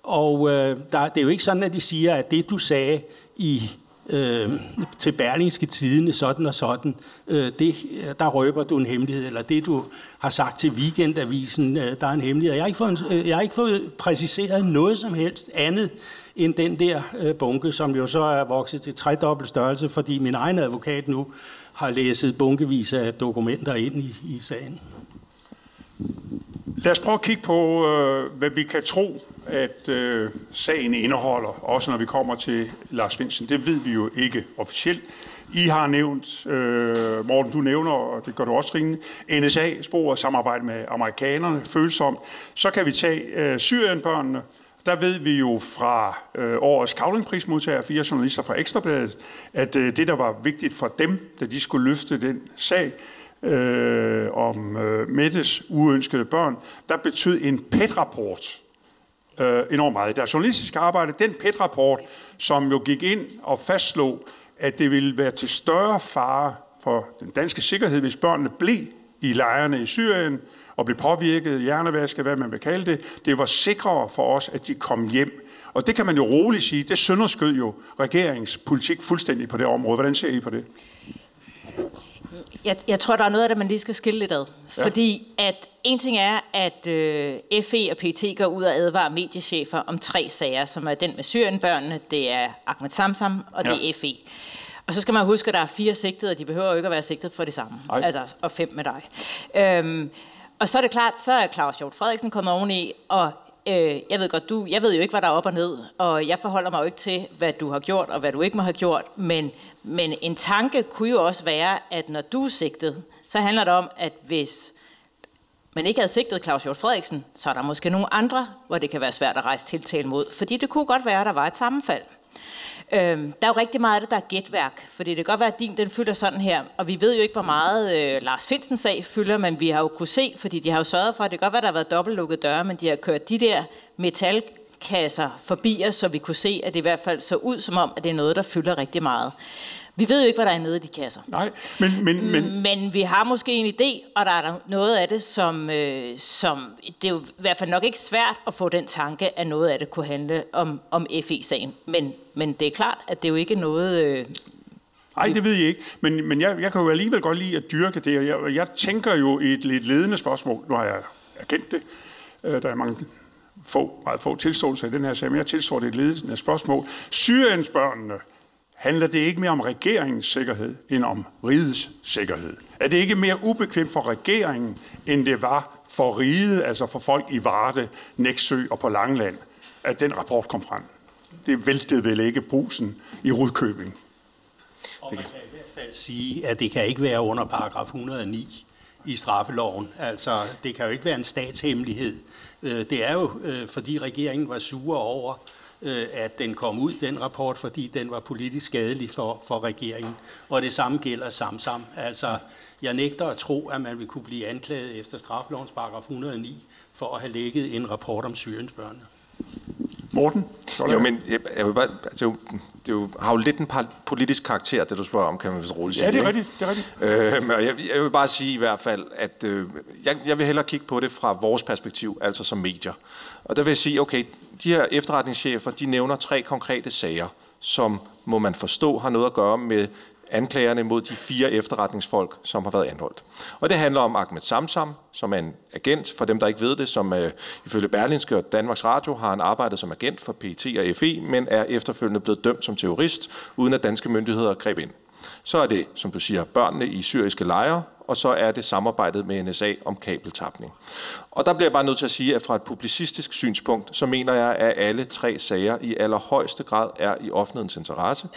Speaker 3: og øh, der, det er jo ikke sådan, at de siger, at det du sagde i øh, til Berlingske Tidene sådan og sådan, øh, det, der røber du en hemmelighed, eller det du har sagt til Weekendavisen, øh, der er en hemmelighed. Jeg har, ikke fået, øh, jeg har ikke fået præciseret noget som helst andet end den der øh, bunke, som jo så er vokset til tredobbelt størrelse, fordi min egen advokat nu har læset bunkevis af dokumenter ind i, i sagen.
Speaker 2: Lad os prøve at kigge på, øh, hvad vi kan tro at øh, sagen indeholder, også når vi kommer til Lars Finsen. Det ved vi jo ikke officielt. I har nævnt, øh, Morten, du nævner, og det gør du også ringende, NSA-sporet, samarbejde med amerikanerne, følsomt. Så kan vi tage øh, Syrienbørnene. Der ved vi jo fra øh, årets Kavlingprismodtager, fire journalister fra Ekstrabladet, at øh, det, der var vigtigt for dem, da de skulle løfte den sag, øh, om øh, Mettes uønskede børn, der betød en PET-rapport øh, enormt meget. Deres journalistiske arbejde, den PET-rapport, som jo gik ind og fastslog, at det ville være til større fare for den danske sikkerhed, hvis børnene blev i lejrene i Syrien og blev påvirket, hjernevasket, hvad man vil kalde det. Det var sikrere for os, at de kom hjem. Og det kan man jo roligt sige, det sønderskød jo regeringspolitik fuldstændig på det område. Hvordan ser I på det?
Speaker 4: Jeg, jeg tror, der er noget af det, man lige skal skille lidt ad. Ja. Fordi at en ting er, at øh, FE og PT går ud og advarer mediechefer om tre sager, som er den med Syrienbørnene, det er Ahmed Samsam, og det ja. er FE. Og så skal man huske, at der er fire sigtede, og de behøver jo ikke at være sigtet for det samme. Ej. Altså, og fem med dig. Øhm, og så er det klart, så er Claus Hjort Frederiksen kommet oveni, og øh, jeg ved godt, du, jeg ved jo ikke, hvad der er op og ned, og jeg forholder mig jo ikke til, hvad du har gjort, og hvad du ikke må have gjort, men, men en tanke kunne jo også være, at når du er sigtet, så handler det om, at hvis man ikke havde sigtet Claus Hjort Frederiksen, så er der måske nogle andre, hvor det kan være svært at rejse tiltale mod, fordi det kunne godt være, at der var et sammenfald. Øhm, der er jo rigtig meget af det, der er gætværk, fordi det kan godt være, at din den fylder sådan her, og vi ved jo ikke, hvor meget øh, Lars Finsens sag fylder, men vi har jo kunne se, fordi de har jo sørget for, at det kan godt være, at der har været dobbeltlukkede døre, men de har kørt de der metalkasser forbi os, så vi kunne se, at det i hvert fald så ud som om, at det er noget, der fylder rigtig meget. Vi ved jo ikke, hvad der er nede i de kasser.
Speaker 2: Nej, men... Men, men...
Speaker 4: men vi har måske en idé, og der er noget af det, som, øh, som... Det er jo i hvert fald nok ikke svært at få den tanke, at noget af det kunne handle om, om FE-sagen. Men, men det er klart, at det er jo ikke noget... Øh,
Speaker 2: Nej, det ved jeg ikke. Men, men jeg, jeg kan jo alligevel godt lide at dyrke det. Jeg, jeg tænker jo i et lidt ledende spørgsmål. Nu har jeg erkendt det. Øh, der er mange få, meget få tilståelser i den her sag, men jeg tilstår det et ledende spørgsmål. Syriens børnene, handler det ikke mere om regeringens sikkerhed, end om rigets sikkerhed? Er det ikke mere ubekvemt for regeringen, end det var for riget, altså for folk i Varde, Næksø og på Langland, at den rapport kom frem? Det væltede vel ikke brusen i Rudkøbing.
Speaker 3: Og man kan i hvert fald sige, at det kan ikke være under paragraf 109 i straffeloven. Altså, det kan jo ikke være en statshemmelighed. Øh, det er jo, øh, fordi regeringen var sure over, øh, at den kom ud, den rapport, fordi den var politisk skadelig for, for regeringen. Og det samme gælder Samsam. Altså, jeg nægter at tro, at man vil kunne blive anklaget efter straflovens paragraf 109 for at have lægget en rapport om Syriens
Speaker 2: Morten?
Speaker 1: Jo, men jeg, jeg vil bare, altså, det jo, har jo lidt en politisk karakter, det du spørger om, kan man vist roligt sige.
Speaker 2: Ja, det er rigtigt. Det er
Speaker 1: rigtigt. Øh, jeg, jeg vil bare sige i hvert fald, at øh, jeg, jeg vil hellere kigge på det fra vores perspektiv, altså som medier. Og der vil jeg sige, okay, de her efterretningschefer, de nævner tre konkrete sager, som må man forstå har noget at gøre med anklagerne mod de fire efterretningsfolk, som har været anholdt. Og det handler om Ahmed Samsam, som er en agent, for dem, der ikke ved det, som øh, ifølge Berlinske og Danmarks Radio har han arbejdet som agent for PET og FE, men er efterfølgende blevet dømt som terrorist, uden at danske myndigheder greb ind. Så er det, som du siger, børnene i syriske lejre, og så er det samarbejdet med NSA om kabeltapning. Og der bliver jeg bare nødt til at sige, at fra et publicistisk synspunkt, så mener jeg, at alle tre sager i allerhøjeste grad er i offentlighedens interesse.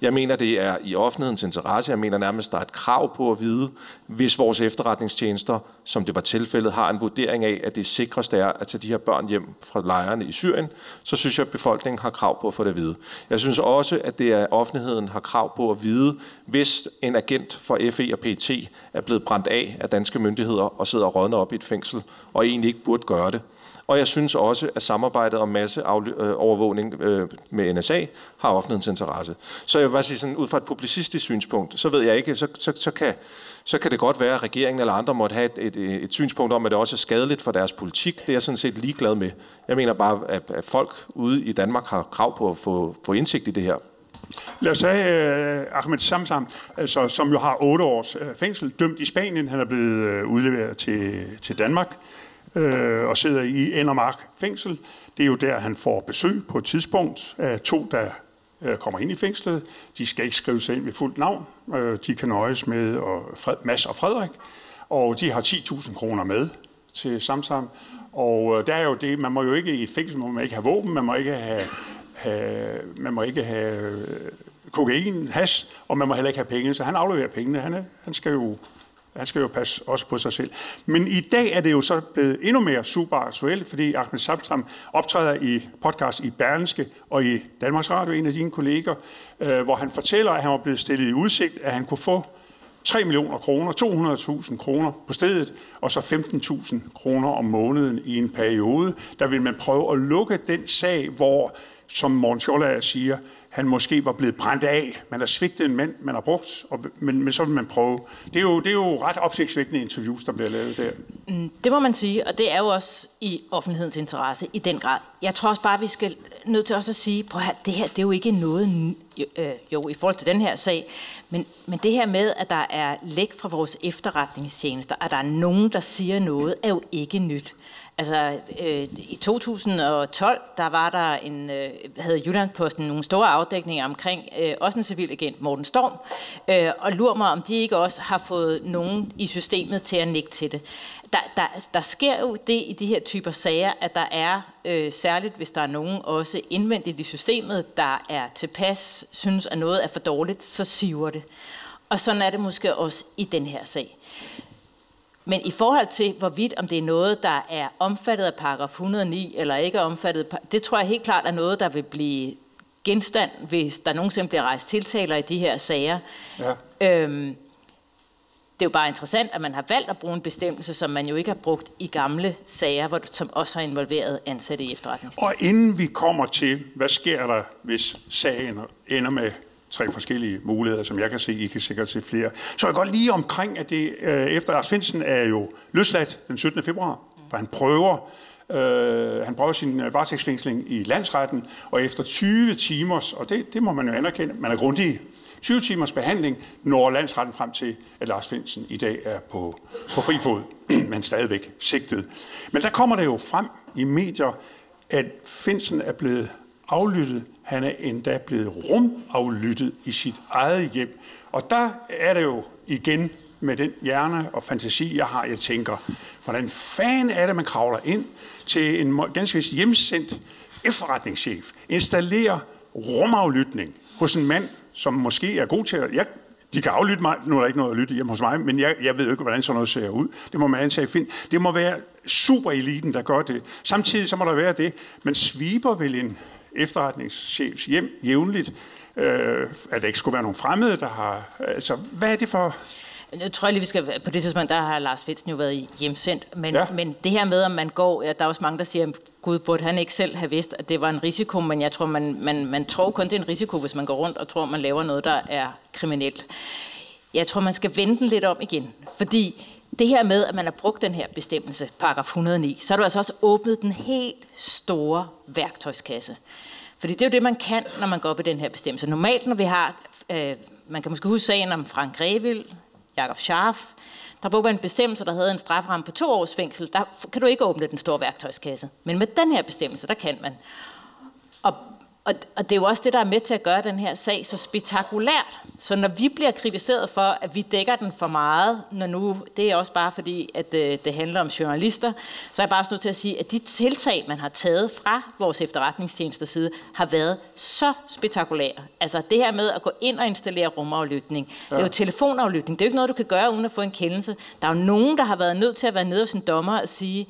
Speaker 1: Jeg mener, det er i offentlighedens interesse. Jeg mener nærmest, der er et krav på at vide, hvis vores efterretningstjenester, som det var tilfældet, har en vurdering af, at det sikreste er at tage de her børn hjem fra lejrene i Syrien, så synes jeg, at befolkningen har krav på at få det at vide. Jeg synes også, at det er, at offentligheden har krav på at vide, hvis en agent for FE og PT er blevet brændt af af danske myndigheder og sidder og rådner op i et fængsel, og egentlig ikke burde gøre det. Og jeg synes også, at samarbejdet om masseovervågning øh, øh, med NSA har offentlighedens interesse. Så jeg vil bare sige sådan, ud fra et publicistisk synspunkt, så ved jeg ikke, så, så, så, kan, så kan det godt være, at regeringen eller andre måtte have et, et, et synspunkt om, at det også er skadeligt for deres politik. Det er jeg sådan set ligeglad med. Jeg mener bare, at, at folk ude i Danmark har krav på at få, få indsigt i det her.
Speaker 2: Lad os tage uh, Ahmed Samsam, altså, som jo har otte års uh, fængsel, dømt i Spanien. Han er blevet uh, udleveret til, til Danmark uh, og sidder i Endermark fængsel. Det er jo der, han får besøg på et tidspunkt af to, der uh, kommer ind i fængslet. De skal ikke skrive sig ind med fuldt navn. Uh, de kan nøjes med og Fred, Mads og Frederik. Og de har 10.000 kroner med til Samsam. Og øh, der er jo det, man må jo ikke i et fængsel, man må ikke have våben, man må ikke have, have, man må ikke have øh, kokain, has, og man må heller ikke have penge, så han afleverer pengene. Han, er, han skal jo han skal jo passe også på sig selv. Men i dag er det jo så blevet endnu mere super aktuelt, fordi Ahmed Samsam optræder i podcast i Berlingske og i Danmarks Radio, en af dine kolleger, øh, hvor han fortæller, at han var blevet stillet i udsigt, at han kunne få 3 millioner kroner, 200.000 kroner på stedet, og så 15.000 kroner om måneden i en periode. Der vil man prøve at lukke den sag, hvor, som Morten Scholler siger, han måske var blevet brændt af. Man har svigtet en mand, man har brugt, og, men, men så vil man prøve. Det er, jo, det er jo ret opsigtsvækkende interviews, der bliver lavet der.
Speaker 4: Mm, det må man sige, og det er jo også i offentlighedens interesse i den grad. Jeg tror også bare, vi skal nødt til også at sige, prøv at det her det er jo ikke noget, øh, jo i forhold til den her sag, men, men det her med, at der er læk fra vores efterretningstjenester, at der er nogen, der siger noget, er jo ikke nyt. Altså, øh, i 2012, der var der en, øh, havde Jyllandsposten nogle store afdækninger omkring øh, også en civil agent, Morten Storm, øh, og lurer mig, om de ikke også har fået nogen i systemet til at nikke til det. Der, der, der sker jo det i de her typer sager, at der er, øh, særligt hvis der er nogen også indvendigt i systemet, der er tilpas, synes at noget er for dårligt, så siver det. Og sådan er det måske også i den her sag. Men i forhold til, hvorvidt om det er noget, der er omfattet af paragraf 109 eller ikke er omfattet, det tror jeg helt klart er noget, der vil blive genstand, hvis der nogensinde bliver rejst tiltaler i de her sager. Ja. Øhm, det er jo bare interessant, at man har valgt at bruge en bestemmelse, som man jo ikke har brugt i gamle sager, hvor, som også har involveret ansatte i efterretningstjenesten.
Speaker 2: Og inden vi kommer til, hvad sker der, hvis sagen ender med tre forskellige muligheder, som jeg kan se, I kan sikkert se flere. Så jeg går lige omkring, at det øh, efter Lars Finsen er jo løsladt den 17. februar, for han prøver Øh, han prøver sin øh, varetægtsfængsling i landsretten, og efter 20 timers, og det, det må man jo anerkende, man er grundig, 20 timers behandling når landsretten frem til, at Lars Finsen i dag er på, på fri fod, men stadigvæk sigtet. Men der kommer det jo frem i medier, at Finsen er blevet aflyttet han er endda blevet rumaflyttet i sit eget hjem. Og der er det jo igen med den hjerne og fantasi, jeg har, jeg tænker, hvordan fanden er det, man kravler ind til en ganske vist hjemsendt efterretningschef, installerer rumaflytning hos en mand, som måske er god til at... Jeg, de kan aflytte mig, nu er der ikke noget at lytte hjemme hos mig, men jeg, jeg ved jo ikke, hvordan sådan noget ser ud. Det må man antage find. Det må være super eliten, der gør det. Samtidig så må der være det. Man sviber vel en efterretningschefs hjem jævnligt, øh, at der ikke skulle være nogen fremmede, der har... Altså, hvad er det for...
Speaker 4: Jeg tror lige, vi skal... På det tidspunkt, der har Lars Fitsen jo været hjemsendt. Men, ja. men det her med, om man går... Ja, der er også mange, der siger, at Gud burde han ikke selv have vidst, at det var en risiko. Men jeg tror, man, man, man tror kun, det er en risiko, hvis man går rundt og tror, man laver noget, der er kriminelt. Jeg tror, man skal vende den lidt om igen. Fordi det her med, at man har brugt den her bestemmelse, paragraf 109, så har du altså også åbnet den helt store værktøjskasse. Fordi det er jo det, man kan, når man går op i den her bestemmelse. Normalt, når vi har, øh, man kan måske huske sagen om Frank Grevil, Jakob Scharf, der brugte en bestemmelse, der havde en straframme på to års fængsel. Der kan du ikke åbne den store værktøjskasse. Men med den her bestemmelse, der kan man. Og og, og det er jo også det, der er med til at gøre den her sag så spektakulært. Så når vi bliver kritiseret for, at vi dækker den for meget, når nu, det er også bare fordi, at det, øh, det handler om journalister, så er jeg bare nødt til at sige, at de tiltag, man har taget fra vores efterretningstjenester side, har været så spektakulære. Altså det her med at gå ind og installere rumaflytning, ja. det er jo telefonaflytning, det er jo ikke noget, du kan gøre uden at få en kendelse. Der er jo nogen, der har været nødt til at være nede hos en dommer og sige,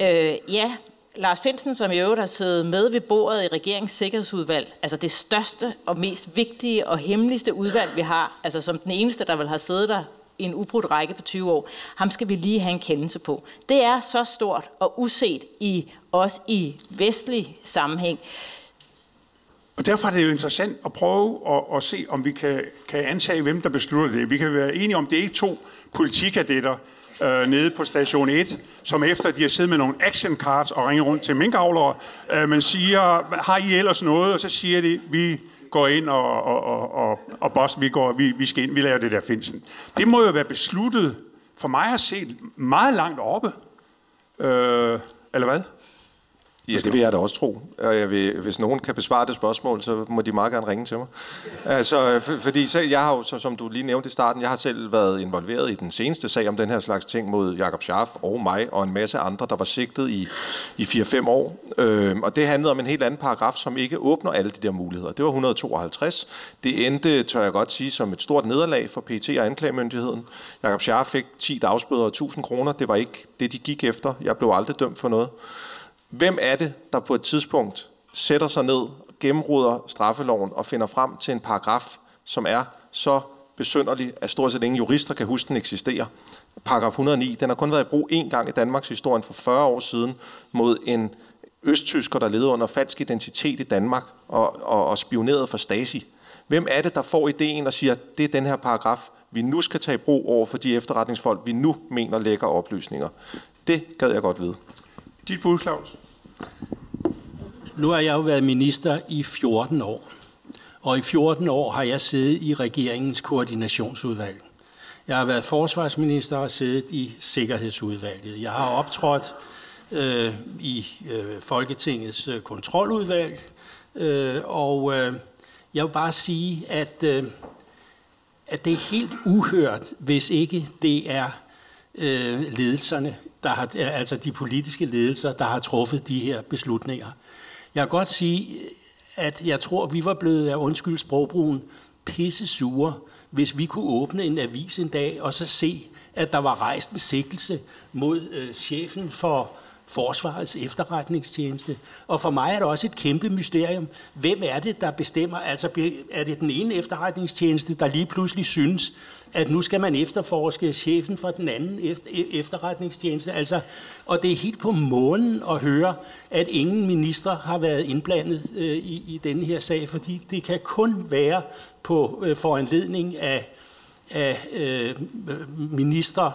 Speaker 4: øh, ja, Lars Finsen, som i øvrigt har siddet med ved bordet i regeringens sikkerhedsudvalg, altså det største og mest vigtige og hemmeligste udvalg, vi har, altså som den eneste, der vil have siddet der i en ubrudt række på 20 år, ham skal vi lige have en kendelse på. Det er så stort og uset i også i vestlig sammenhæng.
Speaker 2: Og derfor er det jo interessant at prøve at, at se, om vi kan, kan antage, hvem der beslutter det. Vi kan være enige om, det er ikke to politikadetter, øh, nede på station 1, som efter de har siddet med nogle action cards og ringet rundt til minkavlere, øh, man siger, har I ellers noget? Og så siger de, vi går ind og, og, og, og, og boss, vi, går, vi, vi skal ind, vi laver det der finsen. Det må jo være besluttet, for mig at se, meget langt oppe. Øh, eller hvad?
Speaker 1: Ja, det vil jeg da også tro. Og jeg vil, hvis nogen kan besvare det spørgsmål, så må de meget gerne ringe til mig. Altså, for, fordi så, jeg har jo, så, som du lige nævnte i starten, jeg har selv været involveret i den seneste sag om den her slags ting mod Jakob Scharf og mig og en masse andre, der var sigtet i, i 4-5 år. Øh, og det handlede om en helt anden paragraf, som ikke åbner alle de der muligheder. Det var 152. Det endte, tør jeg godt sige, som et stort nederlag for PT og anklagemyndigheden. Jakob Scharf fik 10 dagsbøder og 1000 kroner. Det var ikke det, de gik efter. Jeg blev aldrig dømt for noget. Hvem er det, der på et tidspunkt sætter sig ned, gennemruder straffeloven og finder frem til en paragraf, som er så besynderlig, at stort set ingen jurister kan huske, den eksisterer. Paragraf 109, den har kun været i brug én gang i Danmarks historie for 40 år siden mod en østtysker, der levede under falsk identitet i Danmark og, og, og spionerede for Stasi. Hvem er det, der får ideen og siger, at det er den her paragraf, vi nu skal tage i brug over for de efterretningsfolk, vi nu mener lægger oplysninger? Det gad jeg godt vide.
Speaker 2: Dit bud, Claus?
Speaker 3: Nu har jeg jo været minister i 14 år. Og i 14 år har jeg siddet i regeringens koordinationsudvalg. Jeg har været forsvarsminister og siddet i Sikkerhedsudvalget. Jeg har optrådt øh, i øh, Folketingets øh, kontroludvalg. Øh, og øh, jeg vil bare sige, at, øh, at det er helt uhørt, hvis ikke det er øh, ledelserne der har, altså de politiske ledelser, der har truffet de her beslutninger. Jeg kan godt sige, at jeg tror, at vi var blevet af undskyld sprogbrugen pisse sure, hvis vi kunne åbne en avis en dag og så se, at der var rejst en sikkelse mod øh, chefen for Forsvarets efterretningstjeneste. Og for mig er det også et kæmpe mysterium. Hvem er det, der bestemmer? Altså er det den ene efterretningstjeneste, der lige pludselig synes, at nu skal man efterforske chefen for den anden e-, efterretningstjeneste. Altså, og det er helt på månen at høre, at ingen minister har været indblandet øh, i, i denne her sag, fordi det kan kun være på øh, foranledning af, af øh, minister,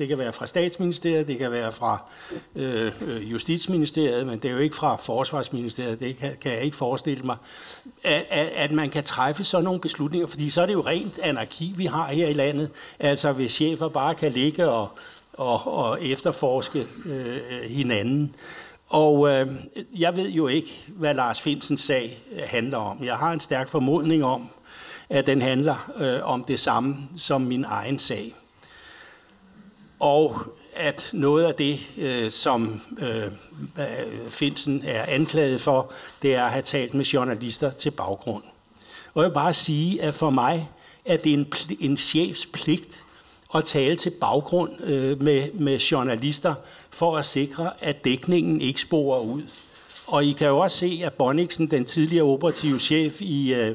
Speaker 3: det kan være fra statsministeriet, det kan være fra øh, øh, justitsministeriet, men det er jo ikke fra forsvarsministeriet, det kan, kan jeg ikke forestille mig, at, at, at man kan træffe sådan nogle beslutninger, fordi så er det jo rent anarki, vi har her i landet. Altså hvis chefer bare kan ligge og, og, og efterforske øh, hinanden. Og øh, jeg ved jo ikke, hvad Lars Finsens sag handler om. Jeg har en stærk formodning om, at den handler øh, om det samme som min egen sag og at noget af det, øh, som øh, Finsen er anklaget for, det er at have talt med journalister til baggrund. Og jeg vil bare sige, at for mig er det en, en chefs pligt at tale til baggrund øh, med, med journalister for at sikre, at dækningen ikke sporer ud. Og I kan jo også se, at Bonniksen, den tidligere operative chef i øh,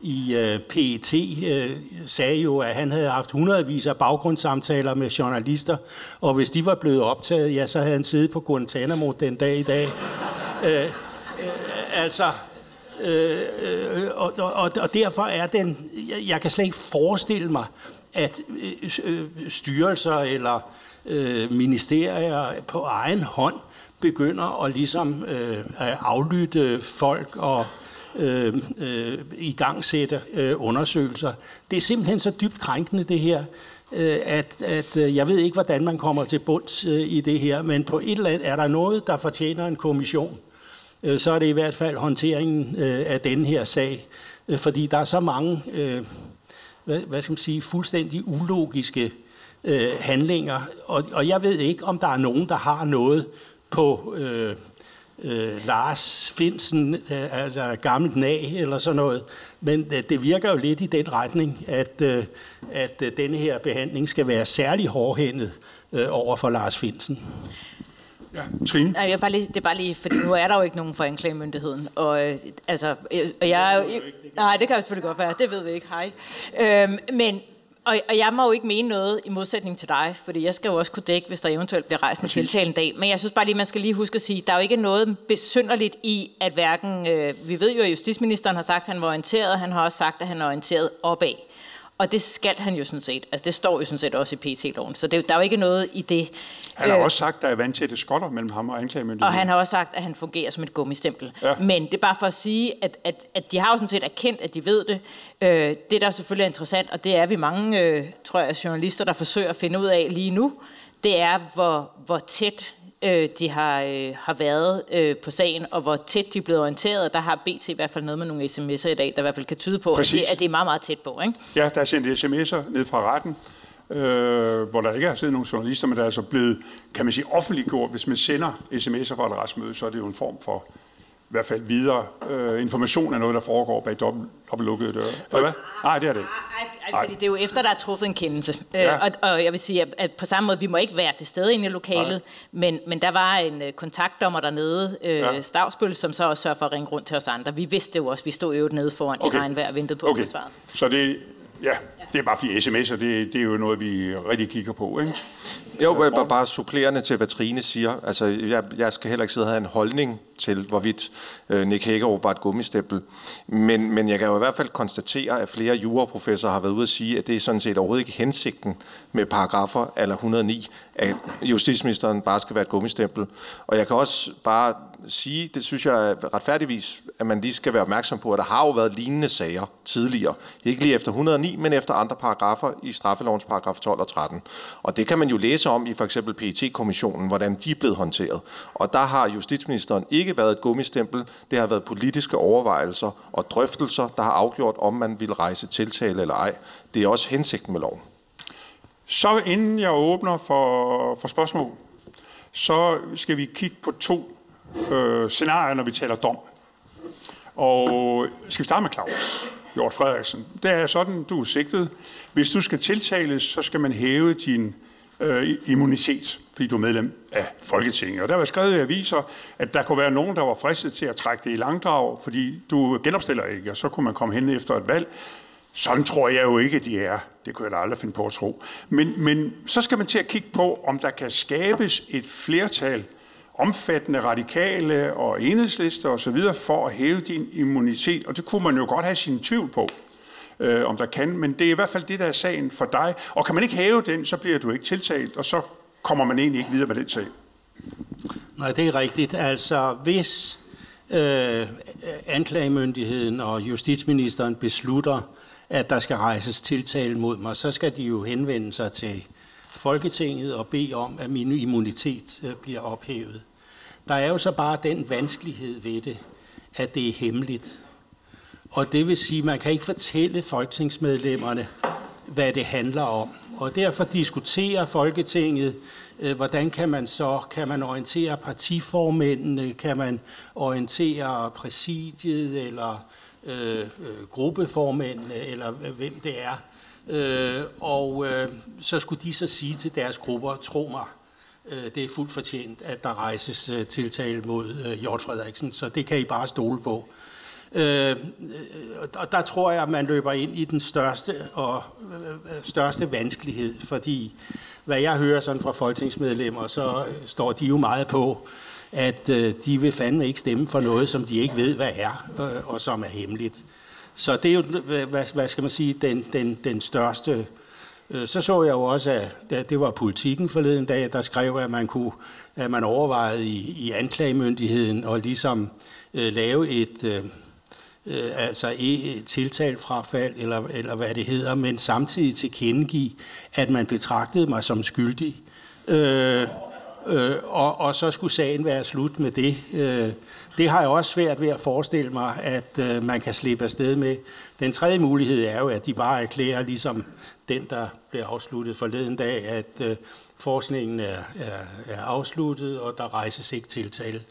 Speaker 3: i øh, PET øh, sagde jo, at han havde haft hundredvis af baggrundssamtaler med journalister, og hvis de var blevet optaget, ja, så havde han siddet på Guantanamo den dag i dag. øh, øh, altså, øh, øh og, og, og derfor er den, jeg, jeg kan slet ikke forestille mig, at øh, øh, styrelser eller øh, ministerier på egen hånd begynder at ligesom øh, at aflytte folk og øh, øh, i gang sætte øh, undersøgelser. Det er simpelthen så dybt krænkende det her, øh, at, at øh, jeg ved ikke, hvordan man kommer til bunds øh, i det her, men på et eller andet er der noget, der fortjener en kommission. Øh, så er det i hvert fald håndteringen øh, af den her sag, øh, fordi der er så mange, øh, hvad, hvad skal man sige, fuldstændig ulogiske øh, handlinger, og, og jeg ved ikke, om der er nogen, der har noget på øh, øh, Lars Finsen, øh, altså gammelt nag eller sådan noget. Men øh, det virker jo lidt i den retning, at, øh, at øh, denne her behandling skal være særlig hårdhændet øh, over for Lars Finsen.
Speaker 2: Ja, Trine?
Speaker 4: Nej, jeg bare lige, det er bare lige, fordi nu er der jo ikke nogen for anklagemyndigheden. Og, øh, altså, øh, og jeg er jo, nej, det kan jo selvfølgelig godt være, det ved vi ikke, hej. Øhm, men og, og jeg må jo ikke mene noget i modsætning til dig, fordi jeg skal jo også kunne dække, hvis der eventuelt bliver rejst en tiltale en dag. Men jeg synes bare lige, man skal lige huske at sige, der er jo ikke noget besynderligt i, at hverken... Øh, vi ved jo, at justitsministeren har sagt, at han var orienteret, han har også sagt, at han er orienteret opad. Og det skal han jo sådan set. Altså det står jo sådan set også i PT-loven. Så det, der er jo ikke noget i det.
Speaker 2: Han har øh, også sagt, at der er vant til det skotter mellem ham og anklagemyndigheden.
Speaker 4: Og han har også sagt, at han fungerer som et gummistempel. Ja. Men det er bare for at sige, at, at, at de har jo sådan set erkendt, at de ved det. Øh, det, der selvfølgelig er interessant, og det er vi mange, øh, tror jeg, journalister, der forsøger at finde ud af lige nu, det er, hvor, hvor tæt øh, de har, øh, har været øh, på sagen, og hvor tæt de er blevet orienteret. Der har BT i hvert fald noget med nogle sms'er i dag, der i hvert fald kan tyde på, at det, at det er meget, meget tæt på. Ikke?
Speaker 2: Ja, der er sendt sms'er ned fra retten, øh, hvor der ikke har siddet nogen journalister, men der er altså blevet, kan man sige, offentliggjort. Hvis man sender sms'er fra et retsmøde, så er det jo en form for i hvert fald videre øh, information af noget, der foregår bag dobbelt, dobbeltlukkede døre. Eller hvad? Nej, det er det ikke.
Speaker 4: Ej, ej, fordi det er jo efter, der er truffet en kendelse.
Speaker 2: Ja.
Speaker 4: Ja. Øh, og, og jeg vil sige, at, at på samme måde, vi må ikke være til stede inde i lokalet, men, men der var en uh, kontaktdommer dernede, øh,
Speaker 2: Ja.
Speaker 4: Stavsbøl, som så også sørger for at ringe rundt til os andre. Vi vidste jo også, vi stod jo nede foran okay. I regnvejr og ventede på
Speaker 2: okay.
Speaker 4: svaret.
Speaker 2: så det, ja, det er bare fordi sms'er, det, det er jo noget, vi rigtig kigger på, ikke?
Speaker 1: Jo, bare, bare supplerende til, hvad Trine siger. Altså, jeg, jeg skal heller ikke sidde og have en holdning til, hvorvidt øh, Nick Hækkerup var et gummistempel. Men, men jeg kan jo i hvert fald konstatere, at flere juraprofessorer har været ude at sige, at det er sådan set overhovedet ikke hensigten med paragrafer eller 109, at justitsministeren bare skal være et gummistempel. Og jeg kan også bare sige, det synes jeg retfærdigvis, at man lige skal være opmærksom på, at der har jo været lignende sager tidligere. Ikke lige efter 109, men efter andre paragrafer i straffelovens paragraf 12 og 13. Og det kan man jo læse om i for eksempel PET-kommissionen, hvordan de er blevet håndteret. Og der har justitsministeren ikke været et gummistempel. Det har været politiske overvejelser og drøftelser, der har afgjort, om man vil rejse tiltale eller ej. Det er også hensigten med loven.
Speaker 2: Så inden jeg åbner for, for spørgsmål, så skal vi kigge på to øh, scenarier, når vi taler dom. Og skal vi starte med Claus Hjort Frederiksen. Det er sådan, du er sigtet. Hvis du skal tiltales, så skal man hæve din øh, immunitet, fordi du er medlem af Folketinget. Og der var skrevet i aviser, at der kunne være nogen, der var fristet til at trække det i langdrag, fordi du genopstiller ikke, og så kunne man komme hen efter et valg. Sådan tror jeg jo ikke, de er. Det kunne jeg da aldrig finde på at tro. Men, men så skal man til at kigge på, om der kan skabes et flertal omfattende radikale og enhedslister osv. for at hæve din immunitet. Og det kunne man jo godt have sin tvivl på, øh, om der kan. Men det er i hvert fald det, der er sagen for dig. Og kan man ikke hæve den, så bliver du ikke tiltalt, og så kommer man egentlig ikke videre med den sag.
Speaker 3: Nej, det er rigtigt. Altså, hvis øh, anklagemyndigheden og justitsministeren beslutter, at der skal rejses tiltale mod mig, så skal de jo henvende sig til Folketinget og bede om, at min immunitet øh, bliver ophævet. Der er jo så bare den vanskelighed ved det, at det er hemmeligt. Og det vil sige, at man kan ikke fortælle folketingsmedlemmerne, hvad det handler om. Og derfor diskuterer Folketinget, øh, hvordan kan man så, kan man orientere partiformændene, kan man orientere præsidiet eller øh, øh gruppeformænd, eller hvem det er. Øh, og øh, så skulle de så sige til deres grupper, tro mig, øh, det er fuldt fortjent, at der rejses øh, tiltale mod øh, Hjort Frederiksen, så det kan I bare stole på. Øh, og der tror jeg, at man løber ind i den største og øh, øh største vanskelighed, fordi hvad jeg hører sådan fra folketingsmedlemmer, så øh, står de jo meget på, at øh, de vil fandme ikke stemme for noget, som de ikke ved, hvad er, øh, og som er hemmeligt. Så det er jo, hvad, hvad skal man sige, den, den, den største. Øh, Så så jeg jo også, at det var politikken forleden dag, der skrev, at man kunne, at man overvejede i, i anklagemyndigheden og ligesom øh, lave et, øh, øh, altså e, et tiltalfrafald, eller, eller hvad det hedder, men samtidig tilkendegive, at man betragtede mig som skyldig. Øh, øh, og, og så skulle sagen være slut med det. Øh, det har jeg også svært ved at forestille mig, at øh, man kan slippe afsted med. Den tredje mulighed er jo, at de bare erklærer, ligesom den, der blev afsluttet forleden dag, at øh, forskningen er, er, er afsluttet, og der rejses ikke tiltale.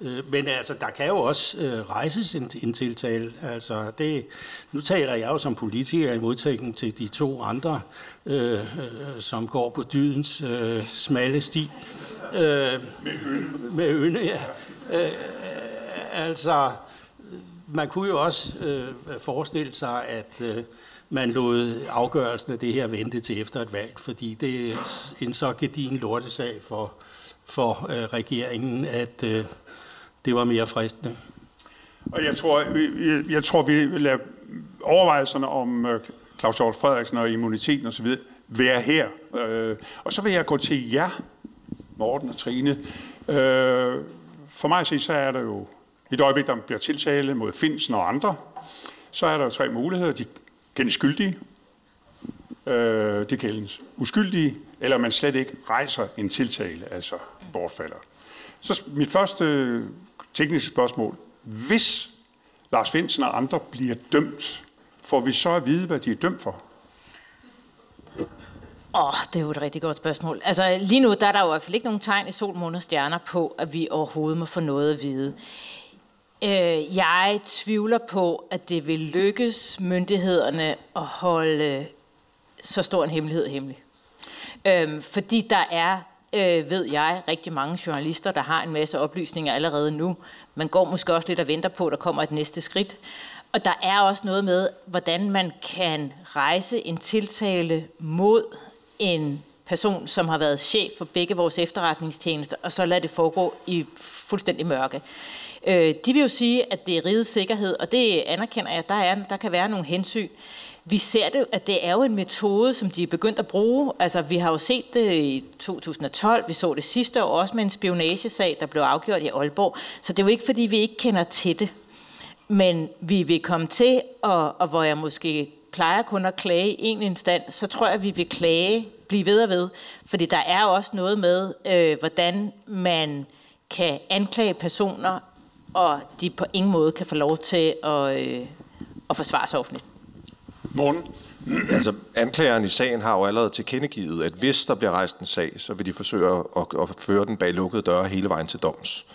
Speaker 3: Øh, Men altså, der kan jo også øh, rejses en, en tiltale. Altså, det, nu taler jeg jo som politiker i modtægning til de to andre, øh, øh, som går på dydens øh, smalle sti. Øh, med øne. Med ja. Øh, altså, man kunne jo også øh, forestille sig, at øh, man lod afgørelsen af det her vente til efter et valg, fordi det er en så gedigen lortesag for, for øh, regeringen, at øh, det var mere fristende.
Speaker 2: Og jeg tror, jeg, jeg tror vi vil lade overvejelserne om øh, Claus Hjort Frederiksen og immuniteten osv. være her. Øh, og så vil jeg gå til jer, Morten og Trine. Øh, for mig at se, så er der jo i et øjeblik, der bliver tiltale mod Finsen og andre, så er der jo tre muligheder. De kendes skyldige, øh, de kendes uskyldige, eller man slet ikke rejser en tiltale, altså bortfalder. Så mit første tekniske spørgsmål. Hvis Lars Finsen og andre bliver dømt, får vi så at vide, hvad de er dømt for?
Speaker 4: Åh, oh, det er jo et rigtig godt spørgsmål. Altså lige nu, der er der jo i hvert fald ikke nogen tegn i sol, måne og stjerner på, at vi overhovedet må få noget at vide. Øh, jeg tvivler på, at det vil lykkes myndighederne at holde så stor en hemmelighed hemmelig. Øh, fordi der er, øh, ved jeg, rigtig mange journalister, der har en masse oplysninger allerede nu. Man går måske også lidt og venter på, at der kommer et næste skridt. Og der er også noget med, hvordan man kan rejse en tiltale mod en person, som har været chef for begge vores efterretningstjenester, og så lade det foregå i fuldstændig mørke. Øh, de vil jo sige, at det er rigets sikkerhed, og det anerkender jeg, der, er, der kan være nogle hensyn. Vi ser det, at det er jo en metode, som de er begyndt at bruge. Altså, vi har jo set det i 2012, vi så det sidste år også med en spionagesag, der blev afgjort i Aalborg. Så det er jo ikke, fordi vi ikke kender til det. Men vi vil komme til, og, og hvor jeg måske plejer kun at klage i en instans, så tror jeg, at vi vil klage, blive ved og ved. Fordi der er også noget med, øh, hvordan man kan anklage personer, og de på ingen måde kan få lov til at, øh, at forsvare sig offentligt.
Speaker 2: Morgen.
Speaker 1: Altså, anklageren i sagen har jo allerede tilkendegivet, at hvis der bliver rejst en sag, så vil de forsøge at, at føre den bag lukkede døre hele vejen til doms.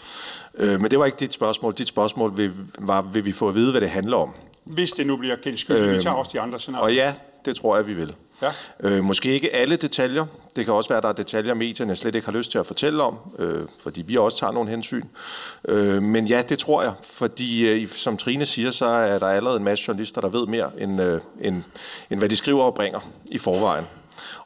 Speaker 1: Øh, men det var ikke dit spørgsmål. Dit spørgsmål vil, var, vil vi få at vide, hvad det handler om?
Speaker 2: Hvis det nu bliver kendt skyldigt, øh, vi tager også de andre scenarier.
Speaker 1: Og ja, det tror jeg, vi vil.
Speaker 2: Ja.
Speaker 1: Øh, måske ikke alle detaljer. Det kan også være, at der er detaljer, medierne slet ikke har lyst til at fortælle om, øh, fordi vi også tager nogle hensyn. Øh, men ja, det tror jeg, fordi øh, som Trine siger, så er der allerede en masse journalister, der ved mere, end, øh, end, end hvad de skriver og bringer i forvejen.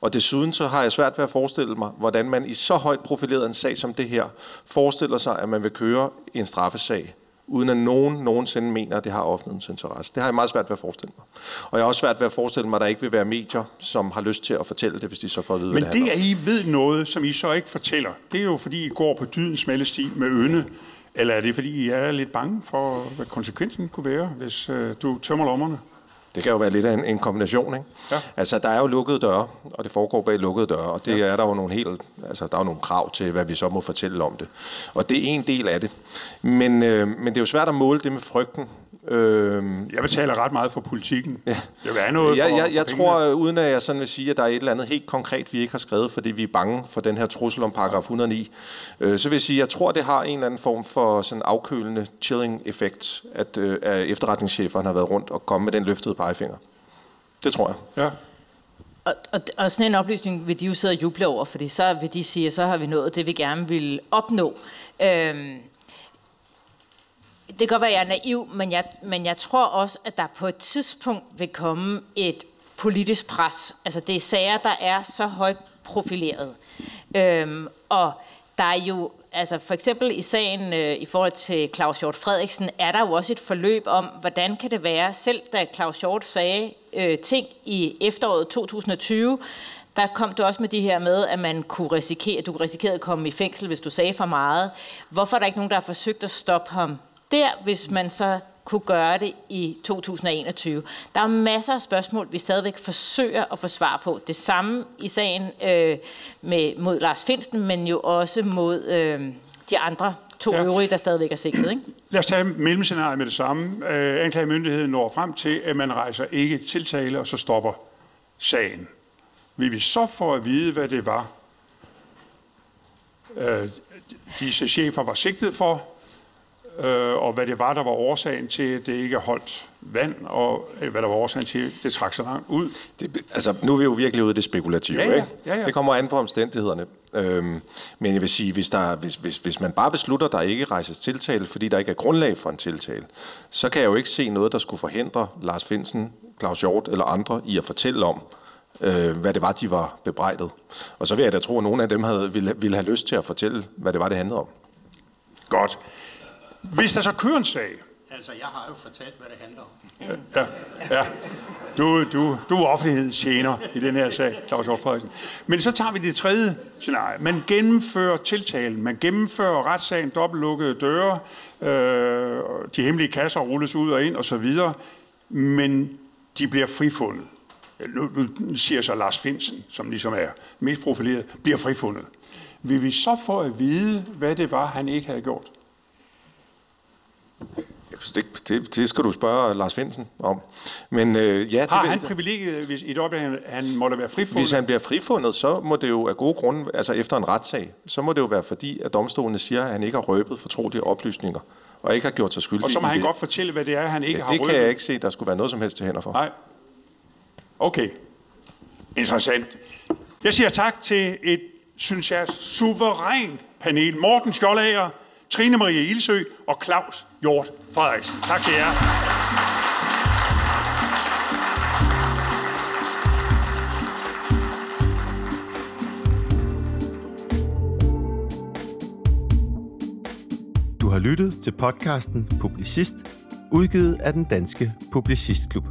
Speaker 1: Og desuden så har jeg svært ved at forestille mig, hvordan man i så højt profileret en sag som det her, forestiller sig, at man vil køre en straffesag uden at nogen nogensinde mener, at det har offentlighedens interesse. Det har jeg meget svært ved at forestille mig. Og jeg har også svært ved at forestille mig, at der ikke vil være medier, som har lyst til at fortælle det, hvis de så får at vide,
Speaker 2: Men
Speaker 1: det,
Speaker 2: det, at I ved noget, som I så ikke fortæller, det er jo fordi, I går på dydens smalle sti med øne, eller er det fordi, I er lidt bange for, hvad konsekvensen kunne være, hvis øh, du tømmer lommerne?
Speaker 1: Det kan jo være lidt af en, en kombination, ikke?
Speaker 2: Ja.
Speaker 1: Altså, der er jo lukkede døre, og det foregår bag lukkede døre, og det ja. er der jo nogle helt, altså, der er jo nogle krav til, hvad vi så må fortælle om det. Og det er en del af det. Men, øh, men det er jo svært at måle det med frygten. Øh,
Speaker 2: Jeg betaler ret meget for politikken. Ja. Jeg vil have noget
Speaker 1: jeg,
Speaker 2: for,
Speaker 1: jeg,
Speaker 2: for
Speaker 1: jeg
Speaker 2: pengene.
Speaker 1: tror, øh, uden at jeg sådan vil sige, at der er et eller andet helt konkret, vi ikke har skrevet, fordi vi er bange for den her trussel om paragraf 109, øh, så vil jeg sige, at jeg tror, det har en eller anden form for sådan afkølende chilling-effekt, at, øh, at efterretningscheferne har været rundt og kommet med den løftede pegefinger. Det tror jeg.
Speaker 2: Ja.
Speaker 4: Og, og, og sådan en oplysning vil de jo sidde og juble over, fordi så vil de sige, at så har vi nået det, vi gerne vil opnå. Øhm, det kan godt være, at jeg er naiv, men jeg, men jeg tror også, at der på et tidspunkt vil komme et politisk pres. Altså det er sager, der er så højt profileret. Øhm, og der er jo, altså for eksempel i sagen øh, i forhold til Claus Hjort Frederiksen, er der jo også et forløb om, hvordan kan det være, selv da Claus Hjort sagde øh, ting i efteråret 2020, der kom du også med de her med, at man kunne risikere, du risikerede at komme i fængsel, hvis du sagde for meget. Hvorfor er der ikke nogen, der har forsøgt at stoppe ham der, hvis man så kunne gøre det i 2021. Der er masser af spørgsmål, vi stadigvæk forsøger at få svar på. Det samme i sagen øh, med, mod Lars Finsten, men jo også mod øh, de andre to
Speaker 2: Ja.
Speaker 4: øvrige, der stadigvæk er sigtet. Ikke?
Speaker 2: Lad os tage mellemscenariet med det samme. Øh, anklagemyndigheden når frem til, at man rejser ikke tiltale, og så stopper sagen. Vil vi så få at vide, hvad det var, øh, disse chefer var sigtet for, øh, og hvad det var, der var årsagen til, at det ikke holdt vand, og øh, hvad der var årsagen til, at det trak så langt ud.
Speaker 1: Det, altså, nu er vi jo virkelig ude i det spekulative,
Speaker 2: Ja, ja.
Speaker 1: ikke?
Speaker 2: Ja, ja.
Speaker 1: Det kommer an på omstændighederne. Øhm, men jeg vil sige, hvis, der, hvis, hvis, hvis man bare beslutter, at der ikke rejses tiltale, fordi der ikke er grundlag for en tiltale, så kan jeg jo ikke se noget, der skulle forhindre Lars Finsen, Claus Hjort eller andre i at fortælle om, øh, hvad det var, de var bebrejdet. Og så vil jeg da tro, at nogle af dem havde, ville, ville have lyst til at fortælle, hvad det var, det handlede om.
Speaker 2: Godt. Hvis der så kører en sag,
Speaker 3: Altså, jeg har jo fortalt, hvad det handler om.
Speaker 2: Ja, ja. Du, du, du er offentlighedens tjener i den her sag, Claus Hjort Frederiksen. Men så tager vi det tredje scenarie. Man gennemfører tiltalen, man gennemfører retssagen, dobbeltlukkede døre, øh, de hemmelige kasser rulles ud og ind osv., men de bliver frifundet. Nu, nu siger så Lars Finsen, som ligesom er mest profileret, bliver frifundet. vil vi så få at vide, hvad det var, han ikke havde gjort?
Speaker 1: Det, det, det skal du spørge Lars Finsen om. Men øh, ja, det
Speaker 2: Har
Speaker 1: vil-
Speaker 2: han privilegiet, hvis i et han, han måtte være frifundet?
Speaker 1: Hvis han bliver frifundet, så må det jo af gode grunde, altså efter en retssag, så må det jo være fordi, at domstolene siger, at han ikke har røbet fortrolige oplysninger, og ikke har gjort sig skyldig
Speaker 2: Og så må han
Speaker 1: det.
Speaker 2: godt fortælle, hvad det er, han ikke
Speaker 1: ja,
Speaker 2: har
Speaker 1: det kan
Speaker 2: røbet.
Speaker 1: jeg ikke se, der skulle være noget som helst til hænder for.
Speaker 2: Nej. Okay. Interessant. Jeg siger tak til et, synes jeg, suverænt panel. Morten Skjoldager, Trine Marie Ilsø og Claus Hjort Frederiksen. Tak til jer.
Speaker 5: Du har lyttet til podcasten Publicist, udgivet af den danske Publicistklub.